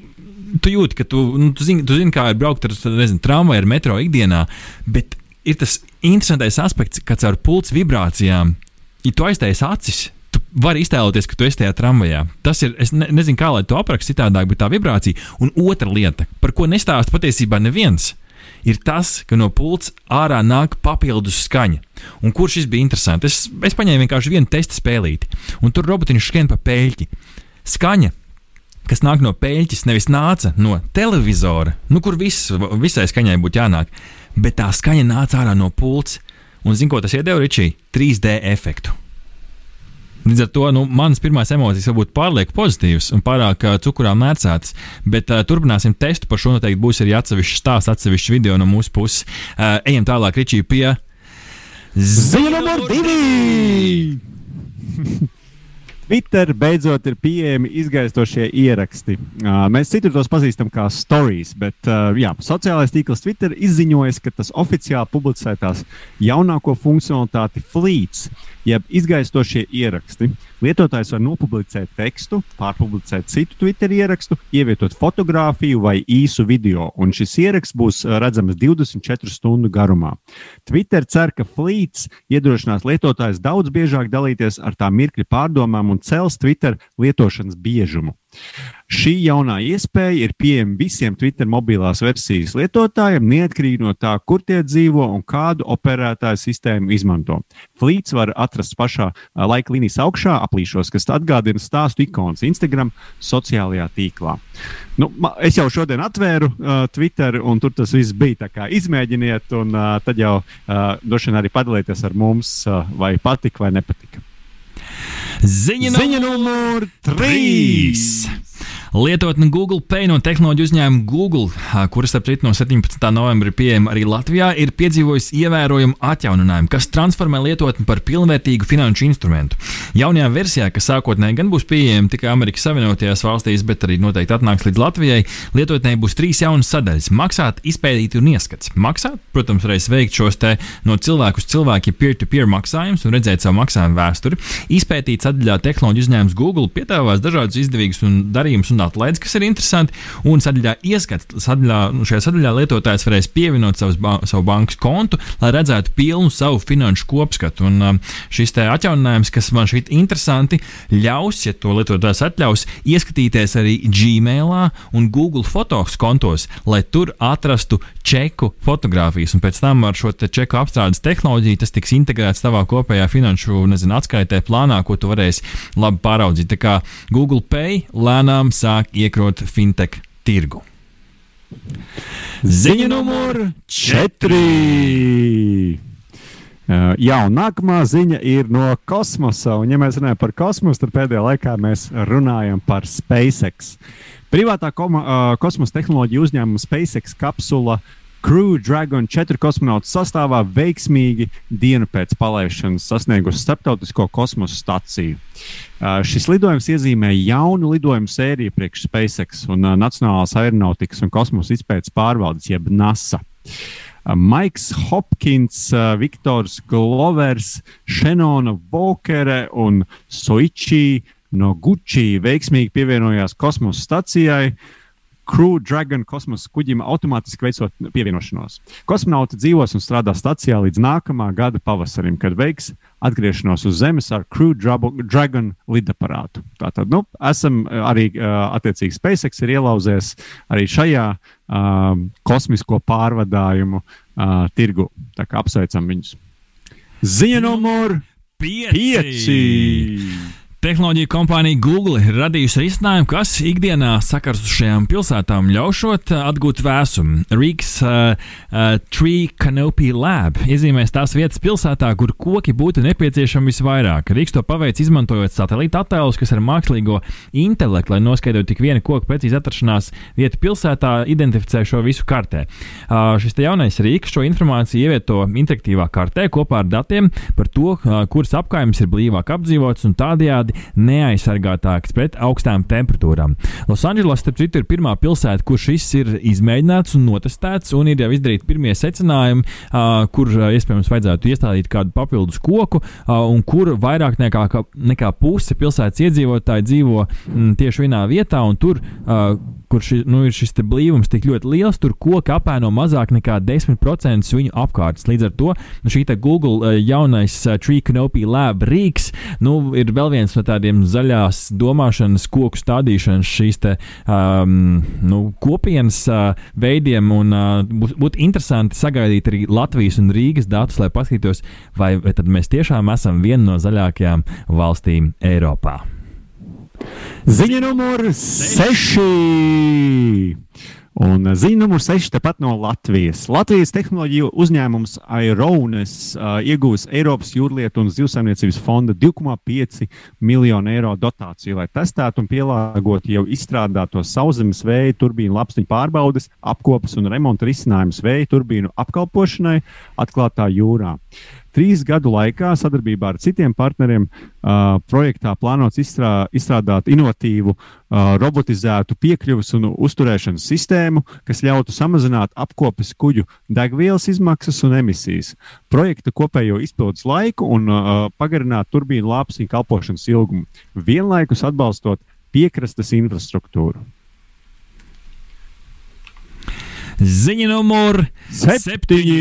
tu jūti, ka tu, nu, tu, zini, tu zini, kā ir braukt ar nezinu, tramvaju, ar metro ikdienā, bet ir tas interesantais aspekts, ka caur pults vibrācijām, ja tu aiztaisi acis, tu vari iztēloties, ka tu esi tajā tramvajā. Tas ir, es ne, nezinu, kā lai to aprakstu citādāk, bet tā vibrācija. Un otra lieta, par ko nestāsta patiesībā neviens. Ir tas, ka no pults ārā nāk papildus skaņa. Un kurš šis bija interesants? Es, es paņēmu vienkārši vienu testa spēlīti, un tur robotiņš skrien pa pēļķi. Skaņa kas nāk no pēļķis, nevis nāca no televizora, nu, kur viss, visai skaņai būtu jānāk, bet tā skaņa nāca ārā no pults. Un zinu, ko tas iedeva Ričī? 3D efektu. Līdz ar to nu, manas pirmās emocijas var būt pārlieku pozitīvas un pārāk uh, cukurā mērcētas, bet uh, turpināsim testu. Par šo noteikti būs arī atsevišķs stāsts, atsevišķs video no mūsu puses. Uh, ejam tālāk, Ričī, pie ziņa numur divi! *laughs* *laughs* Twitter beidzot ir pieejami izgaistošie ieraksti. Uh, mēs citur tos pazīstam kā stories, bet uh, jā, sociālais tīkls Twitter izziņoja, ka tas oficiāli publicētās jaunāko funkcionalitāti Fleets, jeb izgaistošie ieraksti. Lietotājs var nopublicēt tekstu, pārpublicēt citu Twitter ierakstu, ievietot fotografiju vai īsu video, un šis ieraksts būs uh, redzams 24 stundu garumā. Twitter cer, ka Fleets iedrošinās lietotājus daudz biežāk dalīties ar tā mirkļa pārdomām un cels Twitter lietošanas biežumu. Šī jaunā iespēja ir pieejama visiem Twitter mobilās versijas lietotājiem, neatkarīgi no tā, kur tie dzīvo un kādu operētāju sistēmu izmanto. Flīts var atrast pašā laika līnijas augšā, aplīšos, kas atgādina stāstu ikonas Instagram sociālajā tīklā. Nu, es jau šodien atvēru uh, Twitter, un tur tas viss bija. Izmēģiniet, un uh, tad jau uh, droši vien arī padalieties ar mums, uh, vai patika vai nepatika. Ziņa, Ziņa numur 3! Lietotne Google Pay no tehnoloģiju uzņēmuma Google, kuras, starp citu, no 17. novembra ir pieejama arī Latvijā, ir piedzīvojusi ievērojumu atjauninājumu, kas transformē lietotni par pilnvērtīgu finanšu instrumentu. Jaunajā versijā, kas sākotnēji gan būs pieejama tikai Amerikas Savienotajās valstīs, bet arī noteikti atnāks līdz Latvijai, lietotnē būs trīs jaunas sadaļas - maksāt, izpētīt un ieskats. Maksāt, protams, varēs veikt šos te no cilvēku uz cilvēku, peer-to-peer maksājumus un redzēt savu maksājumu vēsturi. Izpētīt sadaļā tehnoloģiju uzņēmums Google piedāvās dažādus izdevīgus un darījumus un atlaides, kas ir interesanti. Un sadaļā ieskats, sadaļā, nu, šajā sadaļā lietotājs varēs pievienot savus, ba savu bankas kontu, lai redzētu pilnu savu finanšu kopskatu. Un um, šis atjauninājums, kas man šķiet interesanti, ļaus, ja to lietotājs atļaus, ieskatīties arī Gmail un Google fotos kontos, lai tur atrastu čeku fotografijas. Un pēc tam ar šo čeku apstrādes tehnoloģiju tas tiks integrēts tavā kopējā finanšu nezinu, atskaitē plānā, ko tu varēsi labi pāraudzīt. Tā kā Google Pay lēnām sāk sāk iekrot fintech tirgu. Ziņa numur 4. Uh, jā, un nākamā ziņa ir no kosmosa. Un, ja mēs runājam par kosmosu, tad pēdējā laikā mēs runājam par SpaceX. Privātā koma, uh, kosmosa tehnoloģija uzņēmuma SpaceX kapsula uh, Crew Dragon 4 kosmonautu sastāvā veiksmīgi dienu pēc palaišanas sasniegusi starptautisko kosmosa staciju. Uh, šis lidojums iezīmē jaunu lidojumu sēriju priekš SpaceX un uh, Nacionālās aeronautikas un kosmosa izpētes pārvaldes, jeb NASA. Uh, Maiks Hopkins, uh, Viktors Glovers, Šenona Volkere un Soichi no Gucci veiksmīgi pievienojās kosmosa stacijai. Uh, Crew Dragon kosmosa kuģim automātiski veicot pievienošanos. Kosmonauti dzīvos un strādās stacijā līdz nākamā gada pavasarim, kad veiks atgriešanos uz Zemes ar Crew Dragon lidaparātu. Tātad, nu, esam eh, arī uh, attiecīgi SpaceX ir ielauzies arī šajā uh, kosmisko pārvadājumu uh, tirgu. Tā kā apsveicam viņus. Ziņa numur 5! Tehnoloģija kompānija Google ir radījusi risinājumu, kas ikdienā sakarsušajām pilsētām ļaušot uh, atgūt vēsumu. Rīgas uh, uh, Tree Canopy Lab iezīmēs tās vietas pilsētā, kur koki būtu nepieciešami visvairāk. Rīgas to paveic izmantojot satelīta attēlus, kas ar mākslīgo intelektu, lai noskaidrotu tik vienu koku precīzi atrašanās vietu pilsētā, identificē šo visu kartē. Uh, šis jaunais Rīgas šo informāciju ievieto interaktīvā kartē kopā ar datiem par to, uh, kuras apkaimes ir blīvāk apdzīvotas un tādējādi tādējādi neaizsargātāks pret augstām temperatūrām. Losandželos, starp citu, ir pirmā pilsēta, kur šis ir izmēģināts un notestēts, un ir jau izdarīti pirmie secinājumi, kur iespējams vajadzētu iestādīt kādu papildus koku, un kur vairāk nekā, nekā puse pilsētas iedzīvotāji dzīvo tieši vienā vietā, un tur kur ši, nu, ir šis blīvums tik ļoti liels, tur koki apēno mazāk nekā 10% viņu apkārtnes. Līdz ar to nu, šī Google uh, jaunais uh, Tree Canopy Lab rīks nu, ir vēl viens no tādiem zaļās domāšanas, koku stādīšanas šīs te, um, nu, kopienas uh, veidiem. Un, uh, būtu interesanti sagaidīt arī Latvijas un Rīgas datus, lai paskatītos, vai, vai mēs tiešām esam viena no zaļākajām valstīm Eiropā. Ziņa numur 6. Un ziņa numur 6 tepat no Latvijas. Latvijas tehnoloģiju uzņēmums Aironis uh, iegūs Eiropas jūrlietu un zivsaimniecības fonda 2,5 miljonu eiro dotāciju, lai testētu un pielāgotu jau izstrādāto sauszemes vēja turbīnu lapstiņu pārbaudes, apkopes un remonta risinājumus vēja turbīnu apkalpošanai atklātā jūrā. Trīs gadu laikā sadarbībā ar citiem partneriem uh, projektā plānots izstrā, izstrādāt inovatīvu uh, robotizētu piekļuves un uzturēšanas sistēmu, kas ļautu samazināt apkopes kuģu degvielas izmaksas un emisijas, projekta kopējo izpildes laiku un uh, pagarināt turbīnu lāpstiņu kalpošanas ilgumu, vienlaikus atbalstot piekrastes infrastruktūru. Ziņa numur Septiņi!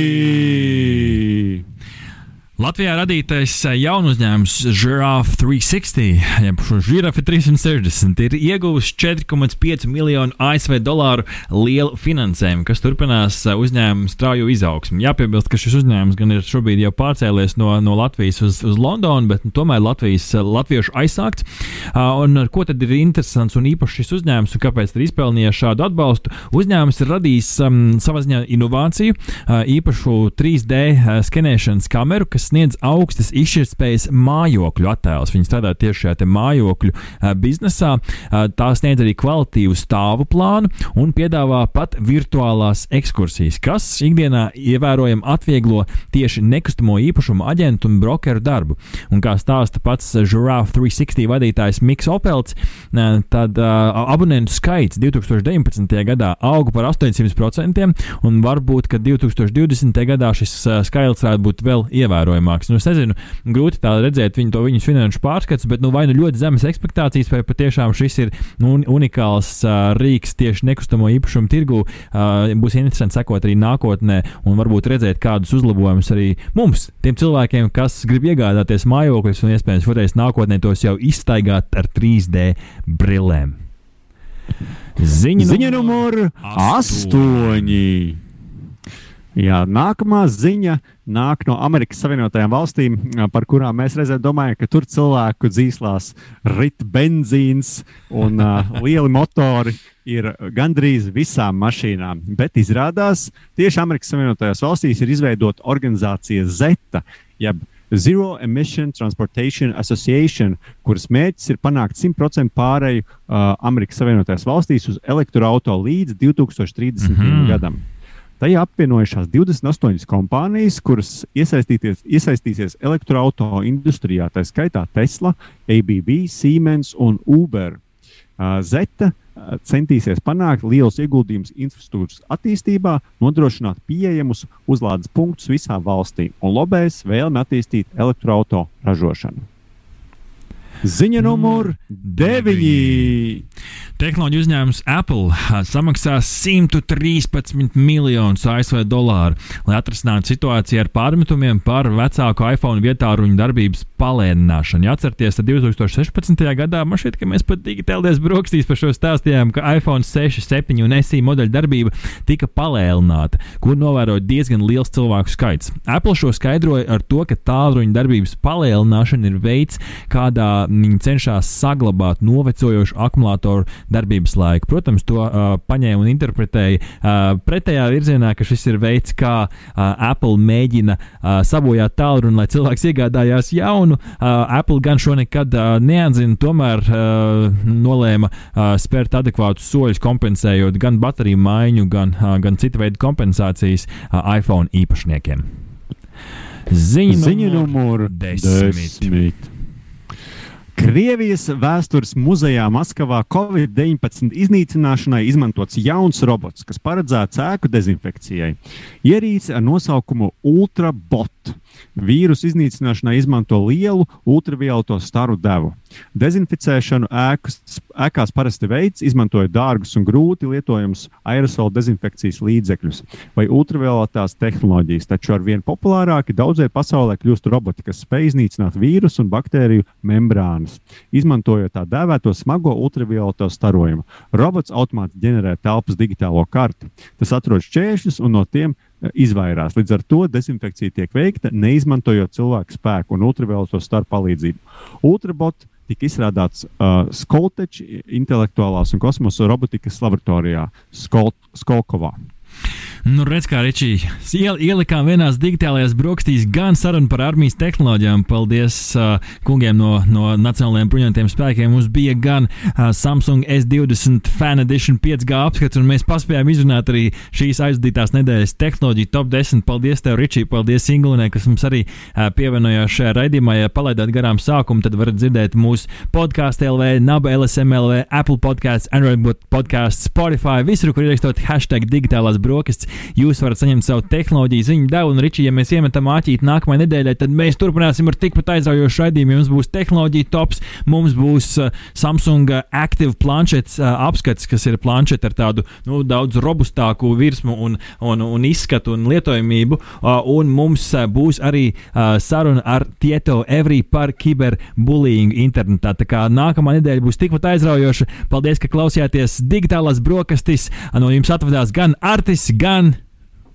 Latvijā radītais jaunu uzņēmums Giraffe 360, jeb Giraffe 360, ir ieguvis 4,5 miljonu ASV dolāru lielu finansējumu, kas turpinās uzņēmumu strauju izaugsmu. Jāpiebilst, ka šis uzņēmums gan ir šobrīd jau pārcēlies no, no Latvijas uz, uz Londonu, bet tomēr Latvijas latviešu aizsākts. Un ko tad ir interesants un īpašs šis uzņēmums un kāpēc ir izpelnījis šādu atbalstu? Uzņēmums ir radījis um, savā ziņā inovāciju, īpašu 3D skenēšanas kameru, kas sniedz augstas izšķirtspējas mājokļu attēlus. Viņi strādā tieši šajā mājokļu biznesā. Tā sniedz arī kvalitīvu stāvu plānu un piedāvā pat virtuālās ekskursijas, kas ikdienā ievērojami atvieglo tieši nekustamo īpašumu aģentu un brokeru darbu. Un kā stāsta pats Giraffe 360 vadītājs Miks Opelts, tad abonentu skaits 2019. gadā auga par 800%, un varbūt, ka 2020. gadā šis skaitlis varētu būt vēl ievērojamāks. Nu, es nezinu, grūti tā redzēt viņu, to viņas finanšu pārskats, bet nu, vai nu ļoti zemes expectācijas, vai patiešām šis ir nu, unikāls uh, rīks tieši nekustamo īpašumu tirgu. Uh, būs interesanti sekot arī nākotnē un varbūt redzēt kādus uzlabojumus arī mums, tiem cilvēkiem, kas grib iegādāties mājokļus un iespējams varēs nākotnē tos jau izstaigāt ar 3D brillēm. Ziņa, Ziņa numur astoņi. Jā, nākamā ziņa nāk no Amerikas Savienotajām valstīm, par kurām mēs reizē domājam, ka tur cilvēku dzīslās rit benzīns un uh, *laughs* lieli motori ir gandrīz visām mašīnām. Bet izrādās, tieši Amerikas Savienotajās valstīs ir izveidota organizācija ZETA, jeb Zero Emission Transportation Association, kuras mērķis ir panākt 100% pārēju uh, Amerikas Savienotajās valstīs uz elektroautorātu līdz 2030. Mm -hmm. gadam. Tajā apvienojušās 28 kompānijas, kuras iesaistīsies elektroautorāta industrijā, tā skaitā Tesla, ABB, Siemens un Uber. Zeta centīsies panākt liels ieguldījums infrastruktūras attīstībā, nodrošināt pieejamus uzlādes punktus visā valstī un lobēs vēlmi attīstīt elektroautorāta ražošanu. Ziņa numur 9. Tehnoloģiju uzņēmums Apple samaksās 113 miljonus ASV dolāru, lai atrisinātu situāciju ar pārmetumiem par vecāku iPhone vietā ruņu darbības palēnināšanu. Ja atcerieties, tad 2016. gadā man šķiet, ka mēs pat digitālajās brokastīs par šo stāstījām, ka iPhone 6, 7 un SE modeļa darbība tika palēnināta, kur novēroja diezgan liels cilvēku skaits. Apple šo skaidroja ar to, ka tālruņa darbības palēnināšana ir veids, kādā viņi cenšas saglabāt novecojošu akumulātoru darbības laiku. Protams, to uh, paņēma un interpretēja uh, pretējā virzienā, ka šis ir veids, kā uh, Apple mēģina uh, sabojāt tālruni, lai cilvēks iegādājās jaunu. Uh, Apple gan šo nekad uh, neatzina, tomēr uh, nolēma uh, spērt adekvātus soļus, kompensējot gan bateriju maiņu, gan, uh, gan citu veidu kompensācijas uh, iPhone īpašniekiem. Ziņa, Ziņa numur desmit. desmit. Krievijas vēstures muzejā Maskavā Covid-19 iznīcināšanai izmantots jauns robots, kas paredzēts ēku dezinfekcijai. Ierīce ar nosaukumu Ultrabot. Vīrusu iznīcināšanai izmanto lielu ultravioleto staru devu. Dezinficēšanu ēkas, ēkās parasti veids, izmantojot dārgus un grūti lietojamus aerosola dezinfekcijas līdzekļus vai ultravioletās tehnoloģijas, taču ar vien populārāki daudzai pasaulē kļūst roboti, kas spēj iznīcināt vīrusu un baktēriju membrānas, izmantojot tā dēvēto smago ultravioleto starojumu. Robots automātiski ģenerē telpas digitālo karti. Tas atrod šķēršļus un no tiem izvairās. Līdz ar to dezinfekcija tiek veikta neizmantojot cilvēku spēku un ultravioleto staru palīdzību. Ultrabot tika izstrādāts uh, Skolteča intelektuālās un kosmosa robotikas laboratorijā Skol Skolkovā. Nu, redz, kā Ričija iel, ielikām vienās digitālajās brokastīs gan sarunu par armijas tehnoloģijām. Paldies uh, kungiem no, no Nacionālajiem bruņotajiem spēkiem. Mums bija gan uh, Samsung S20 Fan Edition 5G apskats, un mēs paspējām izrunāt arī šīs aizdītās nedēļas tehnoloģiju top 10. Paldies, tev, Ričija! Paldies, Ingūnai, kas mums arī uh, pievienojās šajā raidījumā. Ja palaidāt garām sākumu, tad varat dzirdēt mūsu podkāstu LV, NABA LSMLV, Apple podkāsts, Android podkāsts, Spotify, visur, kur ierakstot hashtag digitālās brokastis jūs varat saņemt savu tehnoloģiju ziņu devu. Un, Ričī, ja mēs iemetam āķīti nākamajai nedēļai, tad mēs turpināsim ar tikpat aizraujošu raidījumu. Mums būs tehnoloģija tops, mums būs uh, Samsung Active planšets uh, apskats, kas ir planšets ar tādu nu, daudz robustāku virsmu un, un, un izskatu un lietojamību. Uh, un mums būs arī saruna ar Tieto Every par kiberbullying internetā. Tā kā nākamā nedēļa būs tikpat aizraujoša. Paldies, ka klausījāties digitālās brokastis. No jums atvadās gan Artis, gan